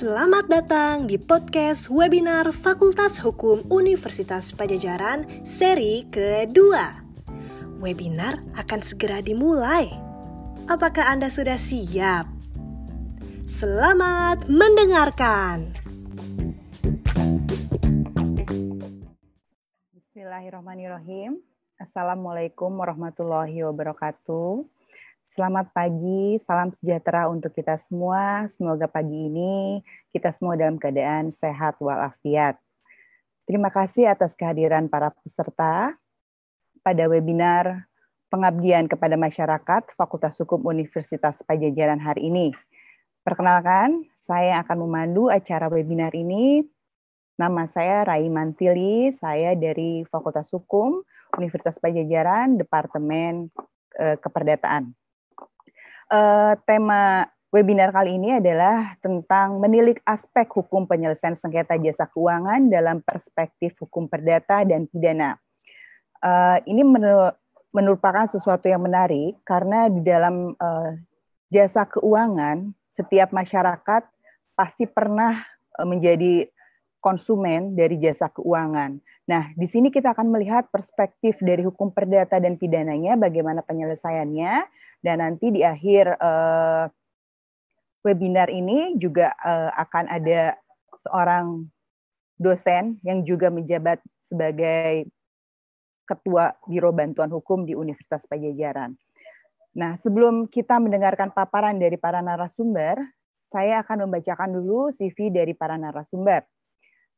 Selamat datang di podcast webinar Fakultas Hukum Universitas Pajajaran seri kedua. Webinar akan segera dimulai. Apakah Anda sudah siap? Selamat mendengarkan. Bismillahirrahmanirrahim. Assalamualaikum warahmatullahi wabarakatuh. Selamat pagi, salam sejahtera untuk kita semua. Semoga pagi ini kita semua dalam keadaan sehat walafiat. Terima kasih atas kehadiran para peserta pada webinar pengabdian kepada masyarakat Fakultas Hukum Universitas Pajajaran hari ini. Perkenalkan, saya akan memandu acara webinar ini. Nama saya Rai Mantili, saya dari Fakultas Hukum Universitas Pajajaran, Departemen eh, Keperdataan uh, tema webinar kali ini adalah tentang menilik aspek hukum penyelesaian sengketa jasa keuangan dalam perspektif hukum perdata dan pidana. Uh, ini merupakan sesuatu yang menarik karena di dalam uh, jasa keuangan setiap masyarakat pasti pernah menjadi konsumen dari jasa keuangan. Nah, di sini kita akan melihat perspektif dari hukum perdata dan pidananya, bagaimana penyelesaiannya, dan nanti di akhir uh, webinar ini juga uh, akan ada seorang dosen yang juga menjabat sebagai Ketua Biro Bantuan Hukum di Universitas Pajajaran. Nah, sebelum kita mendengarkan paparan dari para narasumber, saya akan membacakan dulu CV dari para narasumber.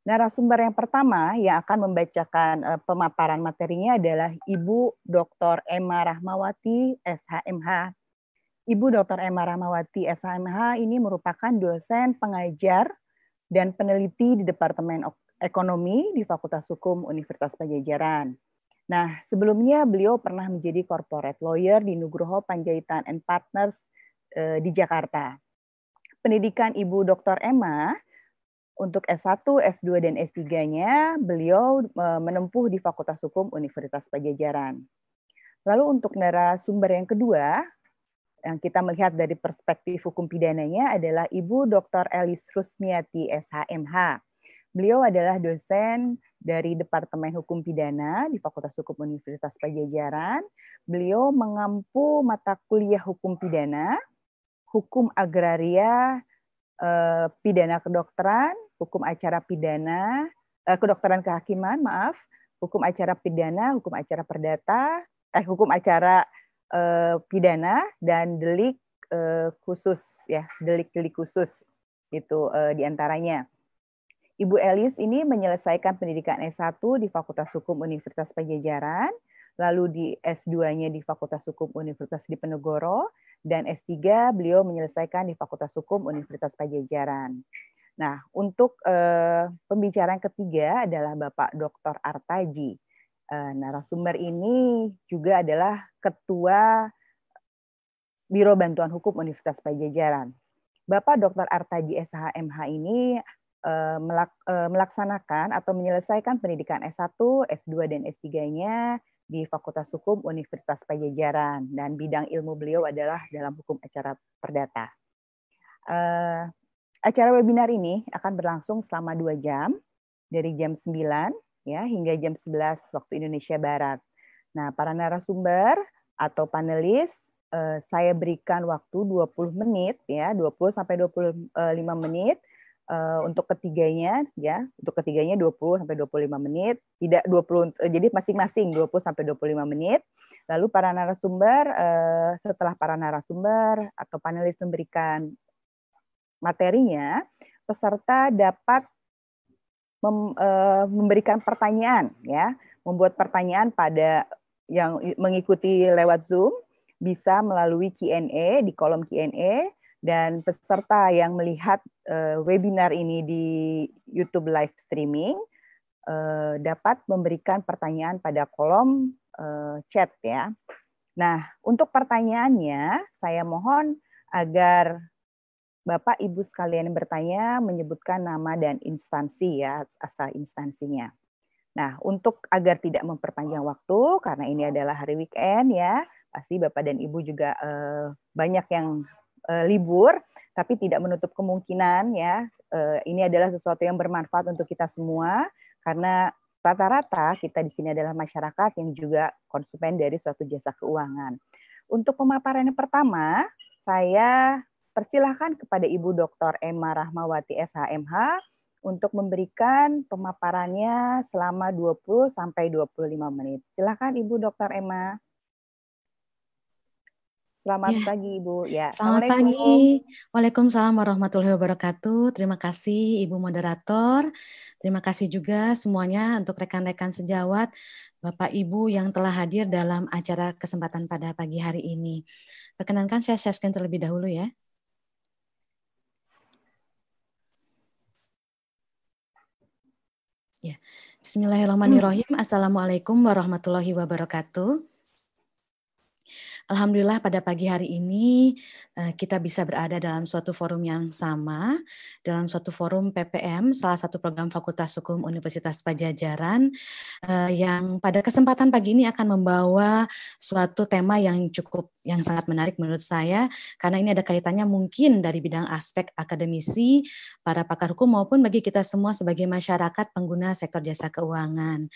Narasumber yang pertama yang akan membacakan uh, pemaparan materinya adalah Ibu Dr. Emma Rahmawati, SHMH. Ibu Dr. Emma Rahmawati, SHMH ini merupakan dosen pengajar dan peneliti di Departemen Ekonomi di Fakultas Hukum Universitas Pajajaran. Nah, sebelumnya beliau pernah menjadi corporate lawyer di Nugroho Panjaitan and Partners uh, di Jakarta. Pendidikan Ibu Dr. Emma untuk S1, S2, dan S3-nya beliau e, menempuh di Fakultas Hukum Universitas Pajajaran. Lalu untuk narasumber yang kedua, yang kita melihat dari perspektif hukum pidananya adalah Ibu Dr. Elis Rusmiati, SHMH. Beliau adalah dosen dari Departemen Hukum Pidana di Fakultas Hukum Universitas Pajajaran. Beliau mengampu mata kuliah hukum pidana, hukum agraria, eh, pidana kedokteran, hukum acara pidana, eh, kedokteran kehakiman, maaf, hukum acara pidana, hukum acara perdata, eh hukum acara eh, pidana dan delik eh, khusus ya, delik-delik khusus itu eh, di antaranya. Ibu Elis ini menyelesaikan pendidikan S1 di Fakultas Hukum Universitas Pajajaran, lalu di S2-nya di Fakultas Hukum Universitas Diponegoro, dan S3 beliau menyelesaikan di Fakultas Hukum Universitas Pajajaran. Nah, untuk uh, pembicaraan ketiga adalah Bapak Dr. Artaji. Uh, narasumber ini juga adalah Ketua Biro Bantuan Hukum Universitas Pajajaran. Bapak Dr. Artaji SHMH ini melak, uh, melaksanakan atau menyelesaikan pendidikan S1, S2, dan S3-nya di Fakultas Hukum Universitas Pajajaran dan bidang ilmu beliau adalah dalam hukum acara perdata. Uh, acara webinar ini akan berlangsung selama dua jam dari jam 9 ya hingga jam 11 waktu Indonesia Barat. Nah, para narasumber atau panelis uh, saya berikan waktu 20 menit ya, 20 sampai 25 menit Uh, untuk ketiganya ya, untuk ketiganya 20 sampai 25 menit, tidak 20 uh, jadi masing-masing 20 sampai 25 menit. Lalu para narasumber uh, setelah para narasumber atau panelis memberikan materinya, peserta dapat mem, uh, memberikan pertanyaan ya, membuat pertanyaan pada yang mengikuti lewat Zoom bisa melalui Q&A di kolom Q&A dan peserta yang melihat uh, webinar ini di YouTube live streaming uh, dapat memberikan pertanyaan pada kolom uh, chat ya. Nah, untuk pertanyaannya saya mohon agar Bapak Ibu sekalian yang bertanya menyebutkan nama dan instansi ya, asal instansinya. Nah, untuk agar tidak memperpanjang waktu karena ini adalah hari weekend ya, pasti Bapak dan Ibu juga uh, banyak yang uh, libur, tapi tidak menutup kemungkinan ya uh, ini adalah sesuatu yang bermanfaat untuk kita semua karena rata-rata kita di sini adalah masyarakat yang juga konsumen dari suatu jasa keuangan. Untuk pemaparan yang pertama, saya persilahkan kepada Ibu Dr. Emma Rahmawati SHMH untuk memberikan pemaparannya selama 20 sampai 25 menit. Silakan Ibu Dr. Emma. Selamat ya. pagi Ibu. Ya. Selamat pagi. Waalaikumsalam warahmatullahi wabarakatuh. Terima kasih Ibu moderator. Terima kasih juga semuanya untuk rekan-rekan sejawat, Bapak Ibu yang telah hadir dalam acara kesempatan pada pagi hari ini. Perkenankan saya share screen terlebih dahulu ya. Ya. Bismillahirrahmanirrahim. Assalamualaikum warahmatullahi wabarakatuh. Alhamdulillah pada pagi hari ini eh, kita bisa berada dalam suatu forum yang sama, dalam suatu forum PPM, salah satu program Fakultas Hukum Universitas Pajajaran, eh, yang pada kesempatan pagi ini akan membawa suatu tema yang cukup, yang sangat menarik menurut saya, karena ini ada kaitannya mungkin dari bidang aspek akademisi, para pakar hukum maupun bagi kita semua sebagai masyarakat pengguna sektor jasa keuangan.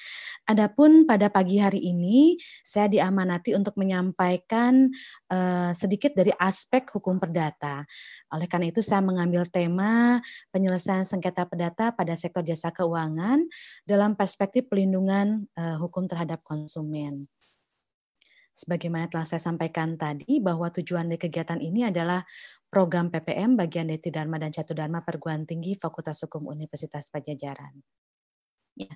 Adapun pada pagi hari ini, saya diamanati untuk menyampaikan membicarakan uh, sedikit dari aspek hukum perdata. Oleh karena itu saya mengambil tema penyelesaian sengketa perdata pada sektor jasa keuangan dalam perspektif pelindungan uh, hukum terhadap konsumen. Sebagaimana telah saya sampaikan tadi bahwa tujuan dari kegiatan ini adalah program PPM bagian dari Dharma dan Catu Dharma Perguruan Tinggi Fakultas Hukum Universitas Pajajaran. Ya.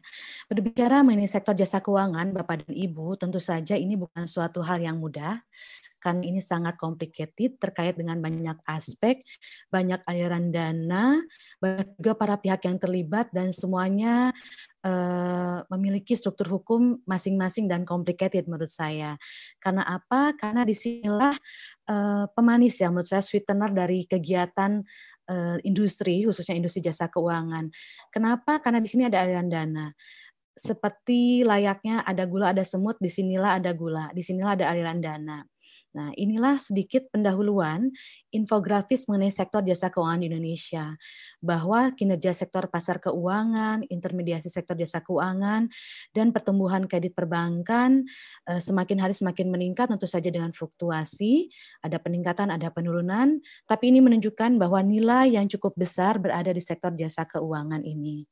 Berbicara mengenai sektor jasa keuangan, Bapak dan Ibu, tentu saja ini bukan suatu hal yang mudah, kan ini sangat complicated terkait dengan banyak aspek, banyak aliran dana, juga para pihak yang terlibat dan semuanya uh, memiliki struktur hukum masing-masing dan complicated menurut saya. Karena apa? Karena di sinilah uh, pemanis ya menurut saya sweetener dari kegiatan industri, khususnya industri jasa keuangan. Kenapa? Karena di sini ada aliran dana. Seperti layaknya ada gula, ada semut, di sinilah ada gula, di sinilah ada aliran dana. Nah, inilah sedikit pendahuluan infografis mengenai sektor jasa keuangan di Indonesia. Bahwa kinerja sektor pasar keuangan, intermediasi sektor jasa keuangan, dan pertumbuhan kredit perbankan eh, semakin hari semakin meningkat tentu saja dengan fluktuasi, ada peningkatan, ada penurunan, tapi ini menunjukkan bahwa nilai yang cukup besar berada di sektor jasa keuangan ini.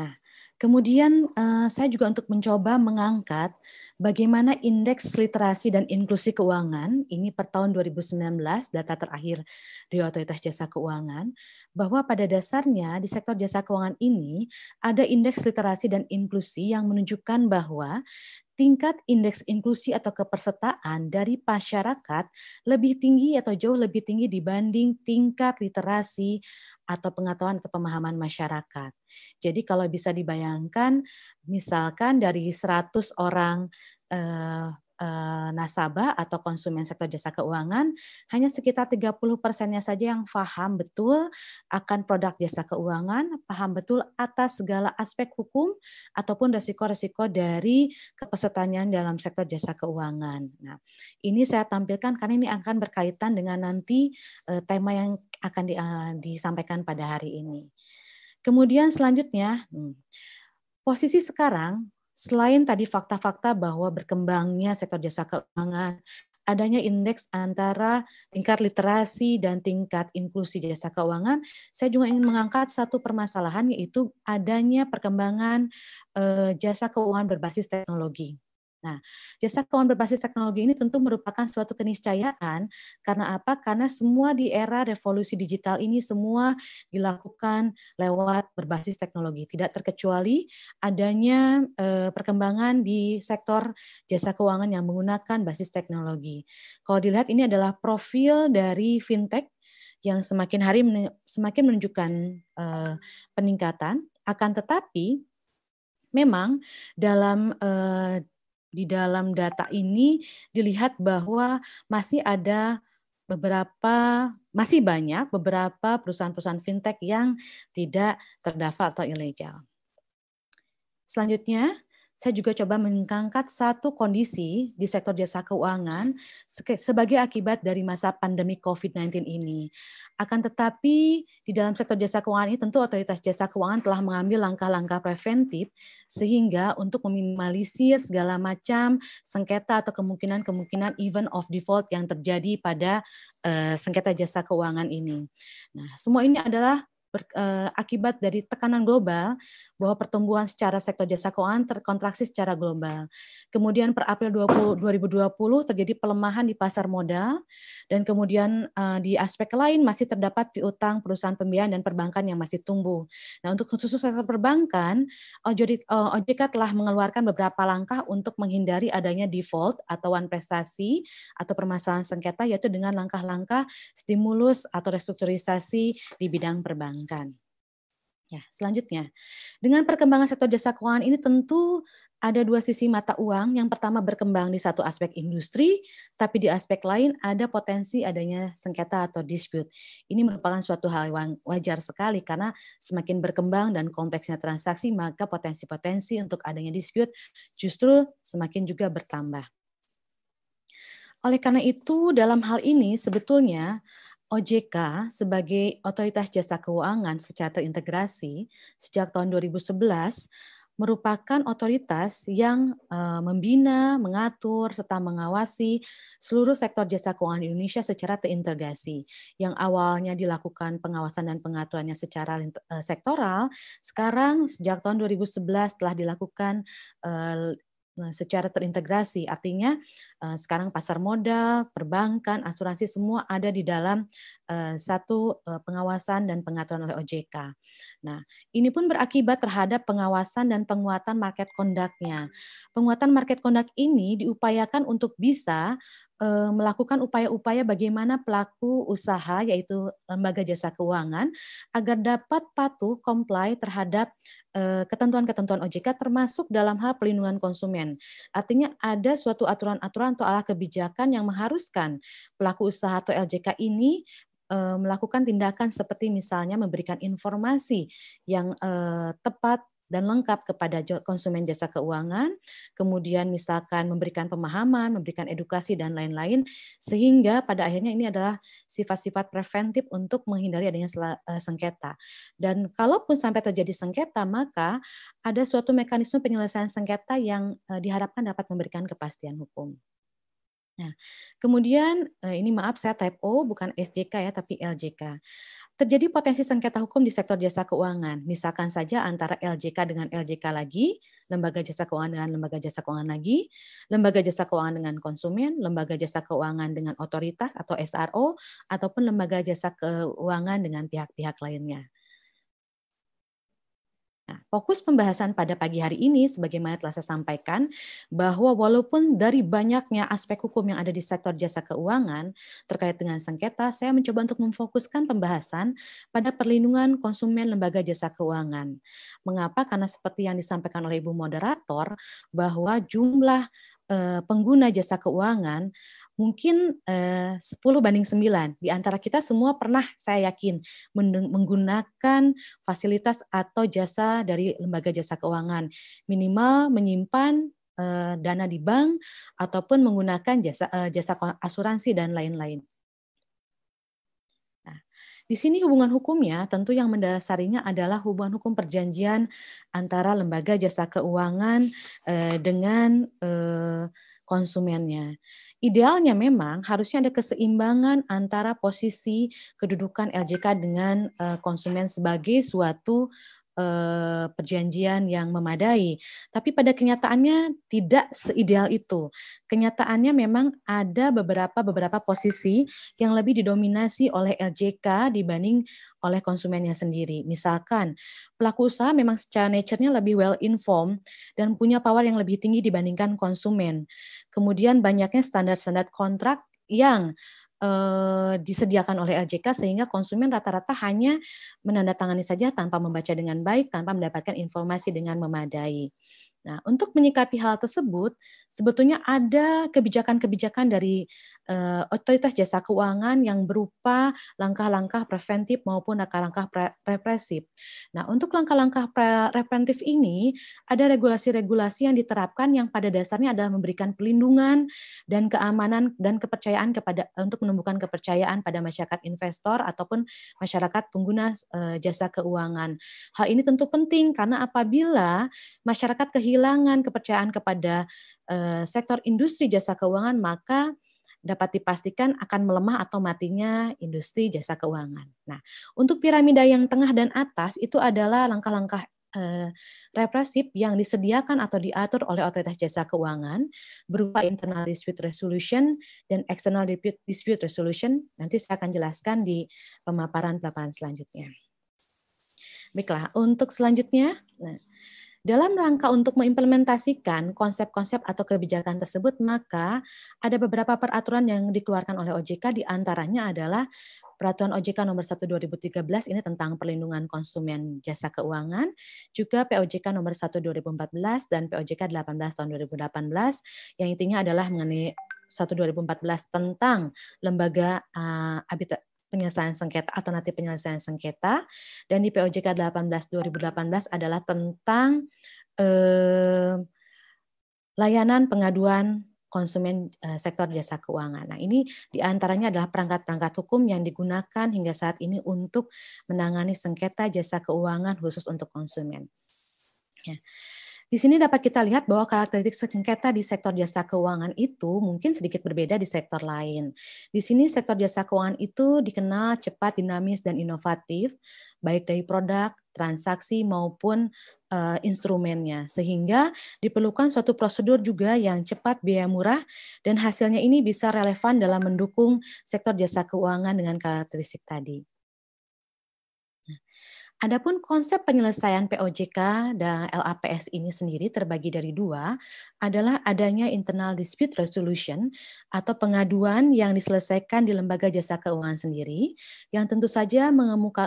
Nah, kemudian eh, saya juga untuk mencoba mengangkat bagaimana indeks literasi dan inklusi keuangan ini per tahun 2019 data terakhir dari Otoritas Jasa Keuangan bahwa pada dasarnya di sektor jasa keuangan ini ada indeks literasi dan inklusi yang menunjukkan bahwa tingkat indeks inklusi atau kepersertaan dari masyarakat lebih tinggi atau jauh lebih tinggi dibanding tingkat literasi atau pengetahuan atau pemahaman masyarakat. Jadi kalau bisa dibayangkan, misalkan dari 100 orang eh, Eh, nasabah atau konsumen sektor jasa keuangan hanya sekitar 30 persennya saja yang paham betul akan produk jasa keuangan, paham betul atas segala aspek hukum ataupun resiko-resiko dari kepesertaan dalam sektor jasa keuangan. Nah, ini saya tampilkan karena ini akan berkaitan dengan nanti uh, tema yang akan uh, disampaikan pada hari ini. Kemudian selanjutnya, hmm, posisi sekarang Selain tadi fakta-fakta bahwa berkembangnya sektor jasa keuangan, adanya indeks antara tingkat literasi dan tingkat inklusi jasa keuangan, saya juga ingin mengangkat satu permasalahan yaitu adanya perkembangan eh, jasa keuangan berbasis teknologi. Nah, jasa keuangan berbasis teknologi ini tentu merupakan suatu keniscayaan karena apa? Karena semua di era revolusi digital ini semua dilakukan lewat berbasis teknologi. Tidak terkecuali adanya eh, perkembangan di sektor jasa keuangan yang menggunakan basis teknologi. Kalau dilihat ini adalah profil dari fintech yang semakin hari semakin menunjukkan eh, peningkatan. Akan tetapi memang dalam eh, di dalam data ini dilihat bahwa masih ada beberapa masih banyak beberapa perusahaan-perusahaan fintech yang tidak terdaftar atau ilegal. Selanjutnya, saya juga coba mengangkat satu kondisi di sektor jasa keuangan sebagai akibat dari masa pandemi COVID-19 ini. Akan tetapi di dalam sektor jasa keuangan ini tentu otoritas jasa keuangan telah mengambil langkah-langkah preventif sehingga untuk meminimalisir segala macam sengketa atau kemungkinan-kemungkinan event of default yang terjadi pada uh, sengketa jasa keuangan ini. Nah, semua ini adalah ber, uh, akibat dari tekanan global bahwa pertumbuhan secara sektor jasa keuangan terkontraksi secara global. Kemudian per April 20, 2020 terjadi pelemahan di pasar modal dan kemudian uh, di aspek lain masih terdapat piutang perusahaan pembiayaan dan perbankan yang masih tumbuh. Nah, untuk khusus sektor perbankan, OJK eh, telah mengeluarkan beberapa langkah untuk menghindari adanya default atau one prestasi atau permasalahan sengketa yaitu dengan langkah-langkah stimulus atau restrukturisasi di bidang perbankan. Ya, selanjutnya, dengan perkembangan sektor jasa keuangan ini tentu ada dua sisi mata uang. Yang pertama berkembang di satu aspek industri, tapi di aspek lain ada potensi adanya sengketa atau dispute. Ini merupakan suatu hal yang wajar sekali karena semakin berkembang dan kompleksnya transaksi, maka potensi-potensi untuk adanya dispute justru semakin juga bertambah. Oleh karena itu, dalam hal ini sebetulnya OJK sebagai otoritas jasa keuangan secara terintegrasi sejak tahun 2011 merupakan otoritas yang uh, membina, mengatur, serta mengawasi seluruh sektor jasa keuangan Indonesia secara terintegrasi. Yang awalnya dilakukan pengawasan dan pengaturannya secara uh, sektoral, sekarang sejak tahun 2011 telah dilakukan uh, Nah, secara terintegrasi, artinya uh, sekarang pasar modal, perbankan, asuransi semua ada di dalam uh, satu uh, pengawasan dan pengaturan oleh OJK. Nah, ini pun berakibat terhadap pengawasan dan penguatan market conduct-nya. Penguatan market conduct ini diupayakan untuk bisa melakukan upaya-upaya bagaimana pelaku usaha yaitu lembaga jasa keuangan agar dapat patuh comply terhadap ketentuan-ketentuan OJK termasuk dalam hal pelindungan konsumen. Artinya ada suatu aturan-aturan atau ala kebijakan yang mengharuskan pelaku usaha atau LJK ini melakukan tindakan seperti misalnya memberikan informasi yang tepat dan lengkap kepada konsumen jasa keuangan, kemudian misalkan memberikan pemahaman, memberikan edukasi dan lain-lain, sehingga pada akhirnya ini adalah sifat-sifat preventif untuk menghindari adanya eh, sengketa. Dan kalaupun sampai terjadi sengketa, maka ada suatu mekanisme penyelesaian sengketa yang eh, diharapkan dapat memberikan kepastian hukum. Nah, kemudian eh, ini maaf saya type O bukan SJK ya tapi LJK terjadi potensi sengketa hukum di sektor jasa keuangan. Misalkan saja antara LJK dengan LJK lagi, lembaga jasa keuangan dengan lembaga jasa keuangan lagi, lembaga jasa keuangan dengan konsumen, lembaga jasa keuangan dengan otoritas atau SRO, ataupun lembaga jasa keuangan dengan pihak-pihak lainnya. Nah, fokus pembahasan pada pagi hari ini, sebagaimana telah saya sampaikan, bahwa walaupun dari banyaknya aspek hukum yang ada di sektor jasa keuangan terkait dengan sengketa, saya mencoba untuk memfokuskan pembahasan pada perlindungan konsumen lembaga jasa keuangan. Mengapa? Karena seperti yang disampaikan oleh Ibu Moderator, bahwa jumlah eh, pengguna jasa keuangan mungkin eh, 10 banding 9. Di antara kita semua pernah saya yakin menggunakan fasilitas atau jasa dari lembaga jasa keuangan. Minimal menyimpan eh, dana di bank ataupun menggunakan jasa eh, jasa asuransi dan lain-lain. Nah, di sini hubungan hukumnya tentu yang mendasarinya adalah hubungan hukum perjanjian antara lembaga jasa keuangan eh, dengan eh, konsumennya. Idealnya memang harusnya ada keseimbangan antara posisi kedudukan LJK dengan eh, konsumen sebagai suatu eh, perjanjian yang memadai. Tapi pada kenyataannya tidak seideal itu. Kenyataannya memang ada beberapa beberapa posisi yang lebih didominasi oleh LJK dibanding oleh konsumennya sendiri. Misalkan pelaku usaha memang secara nature-nya lebih well informed dan punya power yang lebih tinggi dibandingkan konsumen. Kemudian banyaknya standar-standar kontrak yang eh, disediakan oleh LJK sehingga konsumen rata-rata hanya menandatangani saja tanpa membaca dengan baik, tanpa mendapatkan informasi dengan memadai. Nah, untuk menyikapi hal tersebut, sebetulnya ada kebijakan-kebijakan dari uh, otoritas jasa keuangan yang berupa langkah-langkah preventif maupun langkah-langkah represif. Nah, untuk langkah-langkah preventif ini ada regulasi-regulasi yang diterapkan yang pada dasarnya adalah memberikan pelindungan dan keamanan dan kepercayaan kepada untuk menumbuhkan kepercayaan pada masyarakat investor ataupun masyarakat pengguna uh, jasa keuangan. Hal ini tentu penting karena apabila masyarakat kepercayaan kepada uh, sektor industri jasa keuangan maka dapat dipastikan akan melemah atau matinya industri jasa keuangan. Nah, untuk piramida yang tengah dan atas itu adalah langkah-langkah eh, represif yang disediakan atau diatur oleh otoritas jasa keuangan berupa internal dispute resolution dan external dispute resolution. Nanti saya akan jelaskan di pemaparan-pemaparan selanjutnya. Baiklah, untuk selanjutnya, nah, dalam rangka untuk mengimplementasikan konsep-konsep atau kebijakan tersebut, maka ada beberapa peraturan yang dikeluarkan oleh OJK, di antaranya adalah Peraturan OJK nomor 1 2013 ini tentang perlindungan konsumen jasa keuangan, juga POJK nomor 1 2014 dan POJK 18 tahun 2018 yang intinya adalah mengenai 1 2014 tentang lembaga uh, penyelesaian sengketa alternatif penyelesaian sengketa dan di POJK 18 2018 adalah tentang eh, layanan pengaduan konsumen eh, sektor jasa keuangan. Nah, ini di antaranya adalah perangkat-perangkat hukum yang digunakan hingga saat ini untuk menangani sengketa jasa keuangan khusus untuk konsumen. Ya. Di sini dapat kita lihat bahwa karakteristik sengketa di sektor jasa keuangan itu mungkin sedikit berbeda di sektor lain. Di sini sektor jasa keuangan itu dikenal cepat, dinamis, dan inovatif, baik dari produk, transaksi, maupun uh, instrumennya. Sehingga diperlukan suatu prosedur juga yang cepat, biaya murah, dan hasilnya ini bisa relevan dalam mendukung sektor jasa keuangan dengan karakteristik tadi. Adapun konsep penyelesaian POJK dan LAPS ini sendiri terbagi dari dua, adalah adanya internal dispute resolution atau pengaduan yang diselesaikan di lembaga jasa keuangan sendiri, yang tentu saja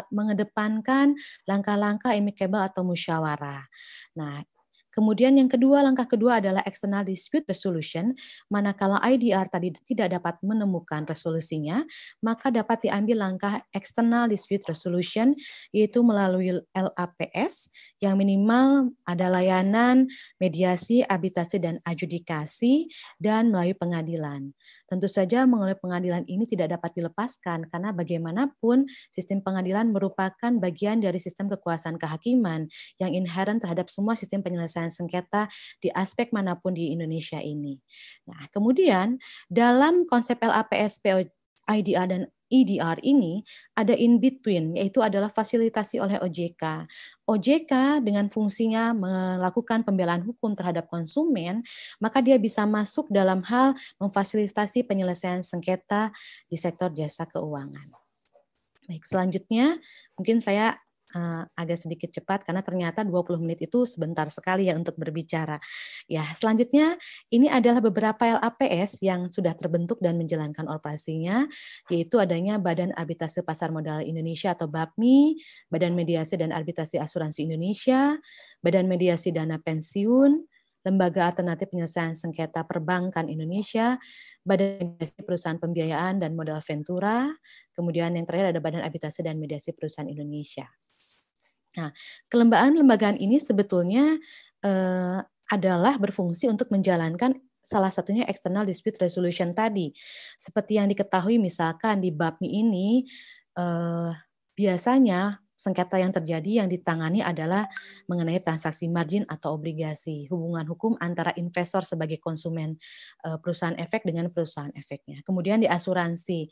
mengedepankan langkah-langkah amicable atau musyawarah. Nah, Kemudian yang kedua, langkah kedua adalah external dispute resolution. Manakala IDR tadi tidak dapat menemukan resolusinya, maka dapat diambil langkah external dispute resolution, yaitu melalui LAPS, yang minimal ada layanan mediasi, arbitrasi, dan adjudikasi, dan melalui pengadilan. Tentu saja melalui pengadilan ini tidak dapat dilepaskan karena bagaimanapun sistem pengadilan merupakan bagian dari sistem kekuasaan kehakiman yang inherent terhadap semua sistem penyelesaian sengketa di aspek mana pun di Indonesia ini. Nah, kemudian dalam konsep LAPS IDR dan EDR ini ada in between, yaitu adalah fasilitasi oleh OJK. OJK dengan fungsinya melakukan pembelaan hukum terhadap konsumen, maka dia bisa masuk dalam hal memfasilitasi penyelesaian sengketa di sektor jasa keuangan. Baik, selanjutnya mungkin saya uh, agak sedikit cepat karena ternyata 20 menit itu sebentar sekali ya untuk berbicara. Ya, selanjutnya ini adalah beberapa LAPS yang sudah terbentuk dan menjalankan operasinya yaitu adanya Badan Arbitrase Pasar Modal Indonesia atau BAPMI, Badan Mediasi dan Arbitrasi Asuransi Indonesia, Badan Mediasi Dana Pensiun, Lembaga Alternatif Penyelesaian Sengketa Perbankan Indonesia, Badan Mediasi Perusahaan Pembiayaan dan Modal Ventura, kemudian yang terakhir ada Badan Arbitrase dan Mediasi Perusahaan Indonesia. Nah, kelembagaan-lembagaan ini sebetulnya eh, adalah berfungsi untuk menjalankan salah satunya external dispute resolution tadi. Seperti yang diketahui misalkan di BAPMI ini eh, biasanya sengketa yang terjadi yang ditangani adalah mengenai transaksi margin atau obligasi, hubungan hukum antara investor sebagai konsumen eh, perusahaan efek dengan perusahaan efeknya. Kemudian di asuransi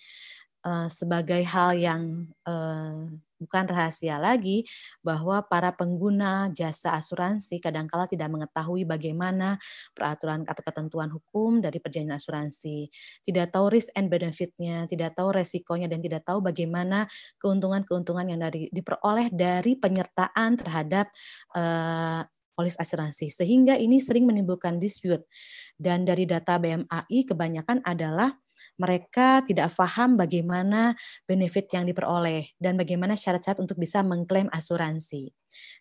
eh, sebagai hal yang eh, bukan rahasia lagi bahwa para pengguna jasa asuransi kadangkala tidak mengetahui bagaimana peraturan atau ketentuan hukum dari perjanjian asuransi, tidak tahu risk and benefitnya, tidak tahu resikonya dan tidak tahu bagaimana keuntungan-keuntungan yang dari diperoleh dari penyertaan terhadap uh, polis asuransi. Sehingga ini sering menimbulkan dispute. Dan dari data BMAI kebanyakan adalah mereka tidak paham bagaimana benefit yang diperoleh dan bagaimana syarat-syarat untuk bisa mengklaim asuransi.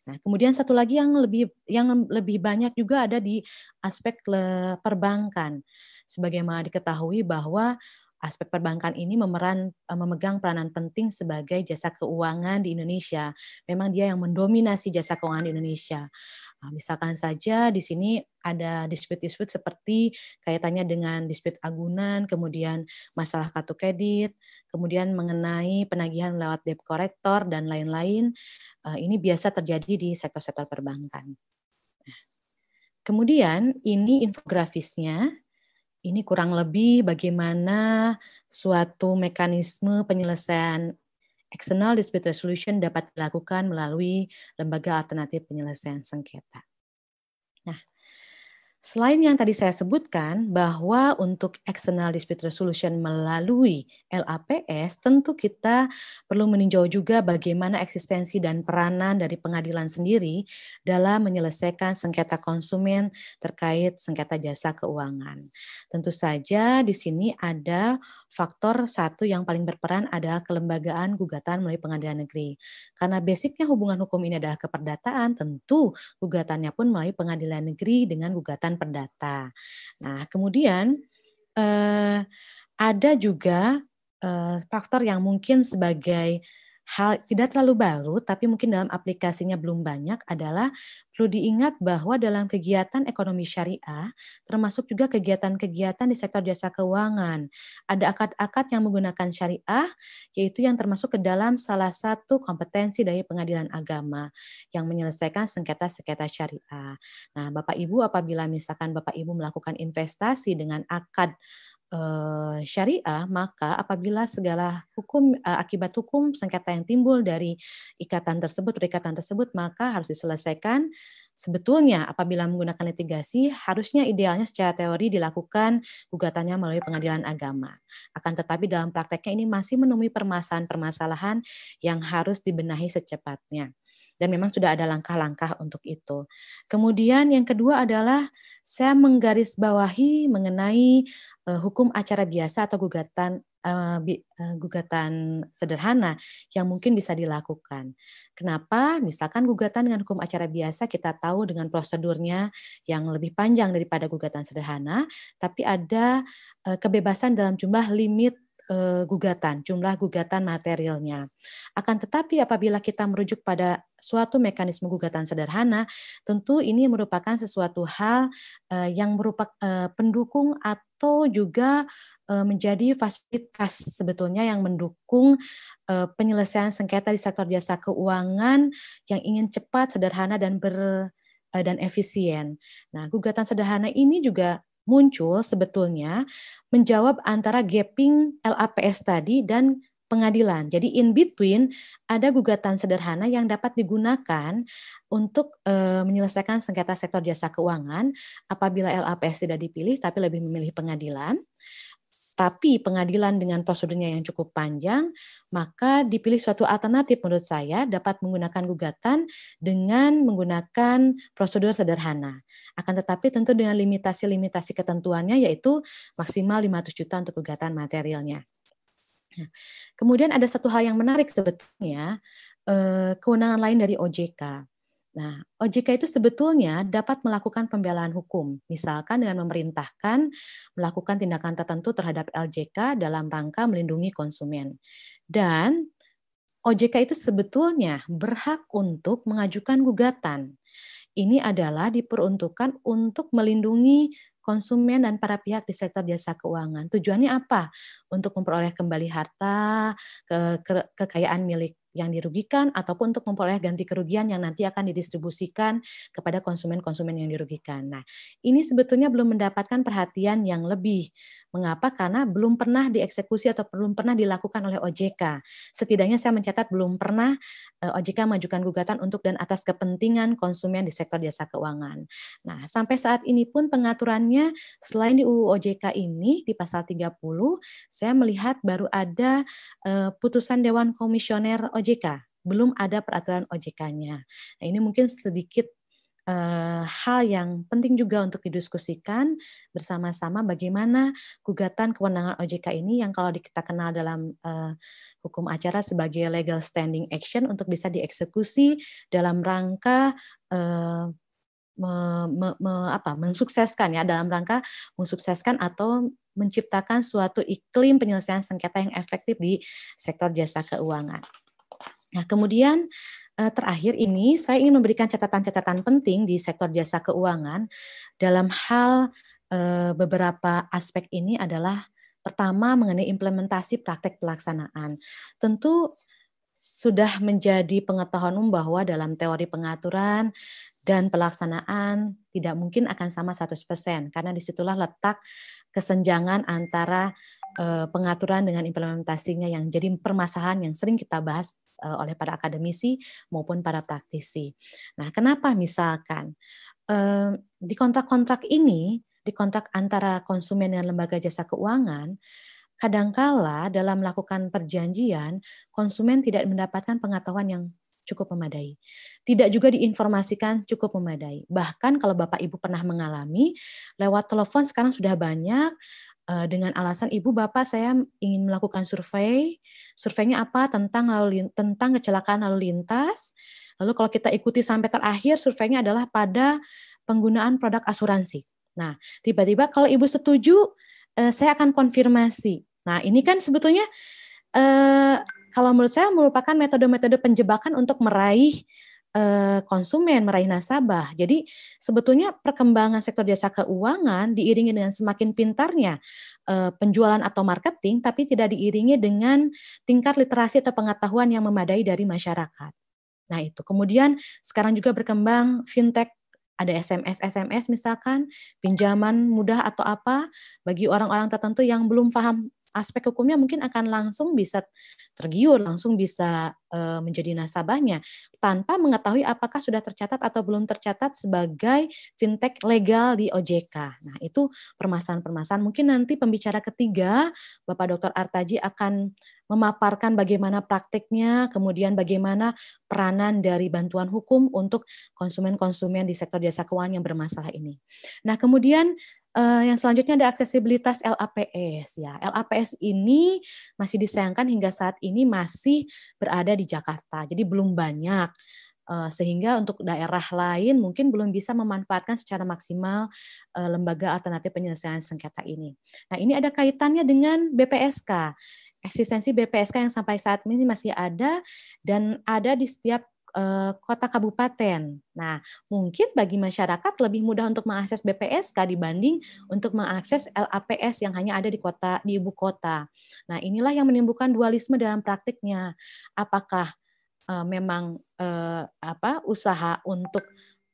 Nah, kemudian satu lagi yang lebih yang lebih banyak juga ada di aspek perbankan. Sebagaimana diketahui bahwa aspek perbankan ini memeran memegang peranan penting sebagai jasa keuangan di Indonesia. Memang dia yang mendominasi jasa keuangan di Indonesia. Nah, misalkan saja di sini ada dispute-dispute seperti kaitannya dengan dispute agunan, kemudian masalah kartu kredit, kemudian mengenai penagihan lewat debt collector dan lain-lain. Eh, ini biasa terjadi di sektor-sektor perbankan. Nah, kemudian ini infografisnya. Ini kurang lebih bagaimana suatu mekanisme penyelesaian External dispute resolution dapat dilakukan melalui lembaga alternatif penyelesaian sengketa. Selain yang tadi saya sebutkan bahwa untuk external dispute resolution melalui LAPS tentu kita perlu meninjau juga bagaimana eksistensi dan peranan dari pengadilan sendiri dalam menyelesaikan sengketa konsumen terkait sengketa jasa keuangan. Tentu saja di sini ada faktor satu yang paling berperan adalah kelembagaan gugatan melalui pengadilan negeri. Karena basicnya hubungan hukum ini adalah keperdataan, tentu gugatannya pun melalui pengadilan negeri dengan gugatan perdata. Nah, kemudian eh, ada juga eh, faktor yang mungkin sebagai hal tidak terlalu baru, tapi mungkin dalam aplikasinya belum banyak adalah perlu diingat bahwa dalam kegiatan ekonomi syariah, termasuk juga kegiatan-kegiatan di sektor jasa keuangan, ada akad-akad yang menggunakan syariah, yaitu yang termasuk ke dalam salah satu kompetensi dari pengadilan agama yang menyelesaikan sengketa-sengketa syariah. Nah, Bapak Ibu apabila misalkan Bapak Ibu melakukan investasi dengan akad uh, syariah, maka apabila segala hukum uh, akibat hukum sengketa yang timbul dari ikatan tersebut, ikatan tersebut, maka harus diselesaikan. Sebetulnya apabila menggunakan litigasi, harusnya idealnya secara teori dilakukan gugatannya melalui pengadilan agama. Akan tetapi dalam prakteknya ini masih menemui permasalahan-permasalahan yang harus dibenahi secepatnya dan memang sudah ada langkah-langkah untuk itu. Kemudian yang kedua adalah saya menggarisbawahi mengenai uh, hukum acara biasa atau gugatan uh, uh, gugatan sederhana yang mungkin bisa dilakukan. Kenapa? Misalkan gugatan dengan hukum acara biasa kita tahu dengan prosedurnya yang lebih panjang daripada gugatan sederhana, tapi ada kebebasan dalam jumlah limit gugatan, jumlah gugatan materialnya. Akan tetapi apabila kita merujuk pada suatu mekanisme gugatan sederhana, tentu ini merupakan sesuatu hal uh, yang merupakan uh, pendukung atau juga menjadi fasilitas sebetulnya yang mendukung penyelesaian sengketa di sektor jasa keuangan yang ingin cepat, sederhana dan ber dan efisien. Nah, gugatan sederhana ini juga muncul sebetulnya menjawab antara gapping LAPS tadi dan pengadilan. Jadi in between ada gugatan sederhana yang dapat digunakan untuk e, menyelesaikan sengketa sektor jasa keuangan apabila LAPS tidak dipilih tapi lebih memilih pengadilan. Tapi pengadilan dengan prosedurnya yang cukup panjang, maka dipilih suatu alternatif menurut saya dapat menggunakan gugatan dengan menggunakan prosedur sederhana. Akan tetapi tentu dengan limitasi-limitasi ketentuannya yaitu maksimal 500 juta untuk gugatan materialnya. Nah, kemudian ada satu hal yang menarik sebetulnya eh, kewenangan lain dari OJK. Nah, OJK itu sebetulnya dapat melakukan pembelaan hukum, misalkan dengan memerintahkan melakukan tindakan tertentu terhadap LJK dalam rangka melindungi konsumen. Dan OJK itu sebetulnya berhak untuk mengajukan gugatan ini adalah diperuntukkan untuk melindungi konsumen dan para pihak di sektor jasa keuangan. Tujuannya apa? Untuk memperoleh kembali harta, ke, ke, kekayaan milik yang dirugikan ataupun untuk memperoleh ganti kerugian yang nanti akan didistribusikan kepada konsumen-konsumen yang dirugikan. Nah, ini sebetulnya belum mendapatkan perhatian yang lebih. Mengapa? Karena belum pernah dieksekusi atau belum pernah dilakukan oleh OJK. Setidaknya saya mencatat belum pernah eh, OJK mengajukan gugatan untuk dan atas kepentingan konsumen di sektor jasa keuangan. Nah, sampai saat ini pun pengaturannya selain di UU OJK ini di pasal 30, saya melihat baru ada eh, putusan Dewan Komisioner OJK, belum ada peraturan OJK-nya. Nah, ini mungkin sedikit uh, hal yang penting juga untuk didiskusikan bersama-sama bagaimana gugatan kewenangan OJK ini yang kalau kita kenal dalam uh, hukum acara sebagai legal standing action untuk bisa dieksekusi dalam rangka uh, me, me, me, apa, mensukseskan ya dalam rangka mensukseskan atau menciptakan suatu iklim penyelesaian sengketa yang efektif di sektor jasa keuangan. Nah, kemudian eh, terakhir ini saya ingin memberikan catatan-catatan penting di sektor jasa keuangan dalam hal eh, beberapa aspek ini adalah pertama mengenai implementasi praktek pelaksanaan. Tentu sudah menjadi pengetahuan umum bahwa dalam teori pengaturan dan pelaksanaan tidak mungkin akan sama 100% karena di situlah letak kesenjangan antara eh, pengaturan dengan implementasinya yang jadi permasalahan yang sering kita bahas eh, oleh para akademisi maupun para praktisi. Nah, kenapa misalkan eh, di kontrak-kontrak ini, di kontrak antara konsumen dan lembaga jasa keuangan, kadangkala dalam melakukan perjanjian konsumen tidak mendapatkan pengetahuan yang cukup memadai. Tidak juga diinformasikan cukup memadai. Bahkan kalau Bapak Ibu pernah mengalami lewat telepon sekarang sudah banyak dengan alasan ibu bapak saya ingin melakukan survei. Surveinya apa? Tentang lalu tentang kecelakaan lalu lintas. Lalu kalau kita ikuti sampai terakhir surveinya adalah pada penggunaan produk asuransi. Nah tiba-tiba kalau ibu setuju eh, saya akan konfirmasi. Nah, ini kan sebetulnya eh, kalau menurut saya merupakan metode-metode penjebakan untuk meraih eh, konsumen, meraih nasabah. Jadi sebetulnya perkembangan sektor jasa keuangan diiringi dengan semakin pintarnya eh, penjualan atau marketing, tapi tidak diiringi dengan tingkat literasi atau pengetahuan yang memadai dari masyarakat. Nah itu. Kemudian sekarang juga berkembang fintech ada SMS SMS misalkan pinjaman mudah atau apa bagi orang-orang tertentu yang belum paham aspek hukumnya mungkin akan langsung bisa tergiur langsung bisa uh, menjadi nasabahnya tanpa mengetahui apakah sudah tercatat atau belum tercatat sebagai fintech legal di OJK. Nah, itu permasalahan-permasalahan mungkin nanti pembicara ketiga Bapak Dr. Artaji akan memaparkan bagaimana praktiknya, kemudian bagaimana peranan dari bantuan hukum untuk konsumen-konsumen di sektor jasa keuangan yang bermasalah ini. Nah, kemudian uh, yang selanjutnya ada aksesibilitas LAPS ya. LAPS ini masih disayangkan hingga saat ini masih berada di Jakarta. Jadi belum banyak sehingga untuk daerah lain mungkin belum bisa memanfaatkan secara maksimal uh, lembaga alternatif penyelesaian sengketa ini. Nah, ini ada kaitannya dengan BPSK eksistensi BPSK yang sampai saat ini masih ada dan ada di setiap uh, kota kabupaten. Nah, mungkin bagi masyarakat lebih mudah untuk mengakses BPSK dibanding untuk mengakses LAPS yang hanya ada di kota di ibu kota. Nah, inilah yang menimbulkan dualisme dalam praktiknya. Apakah uh, memang uh, apa usaha untuk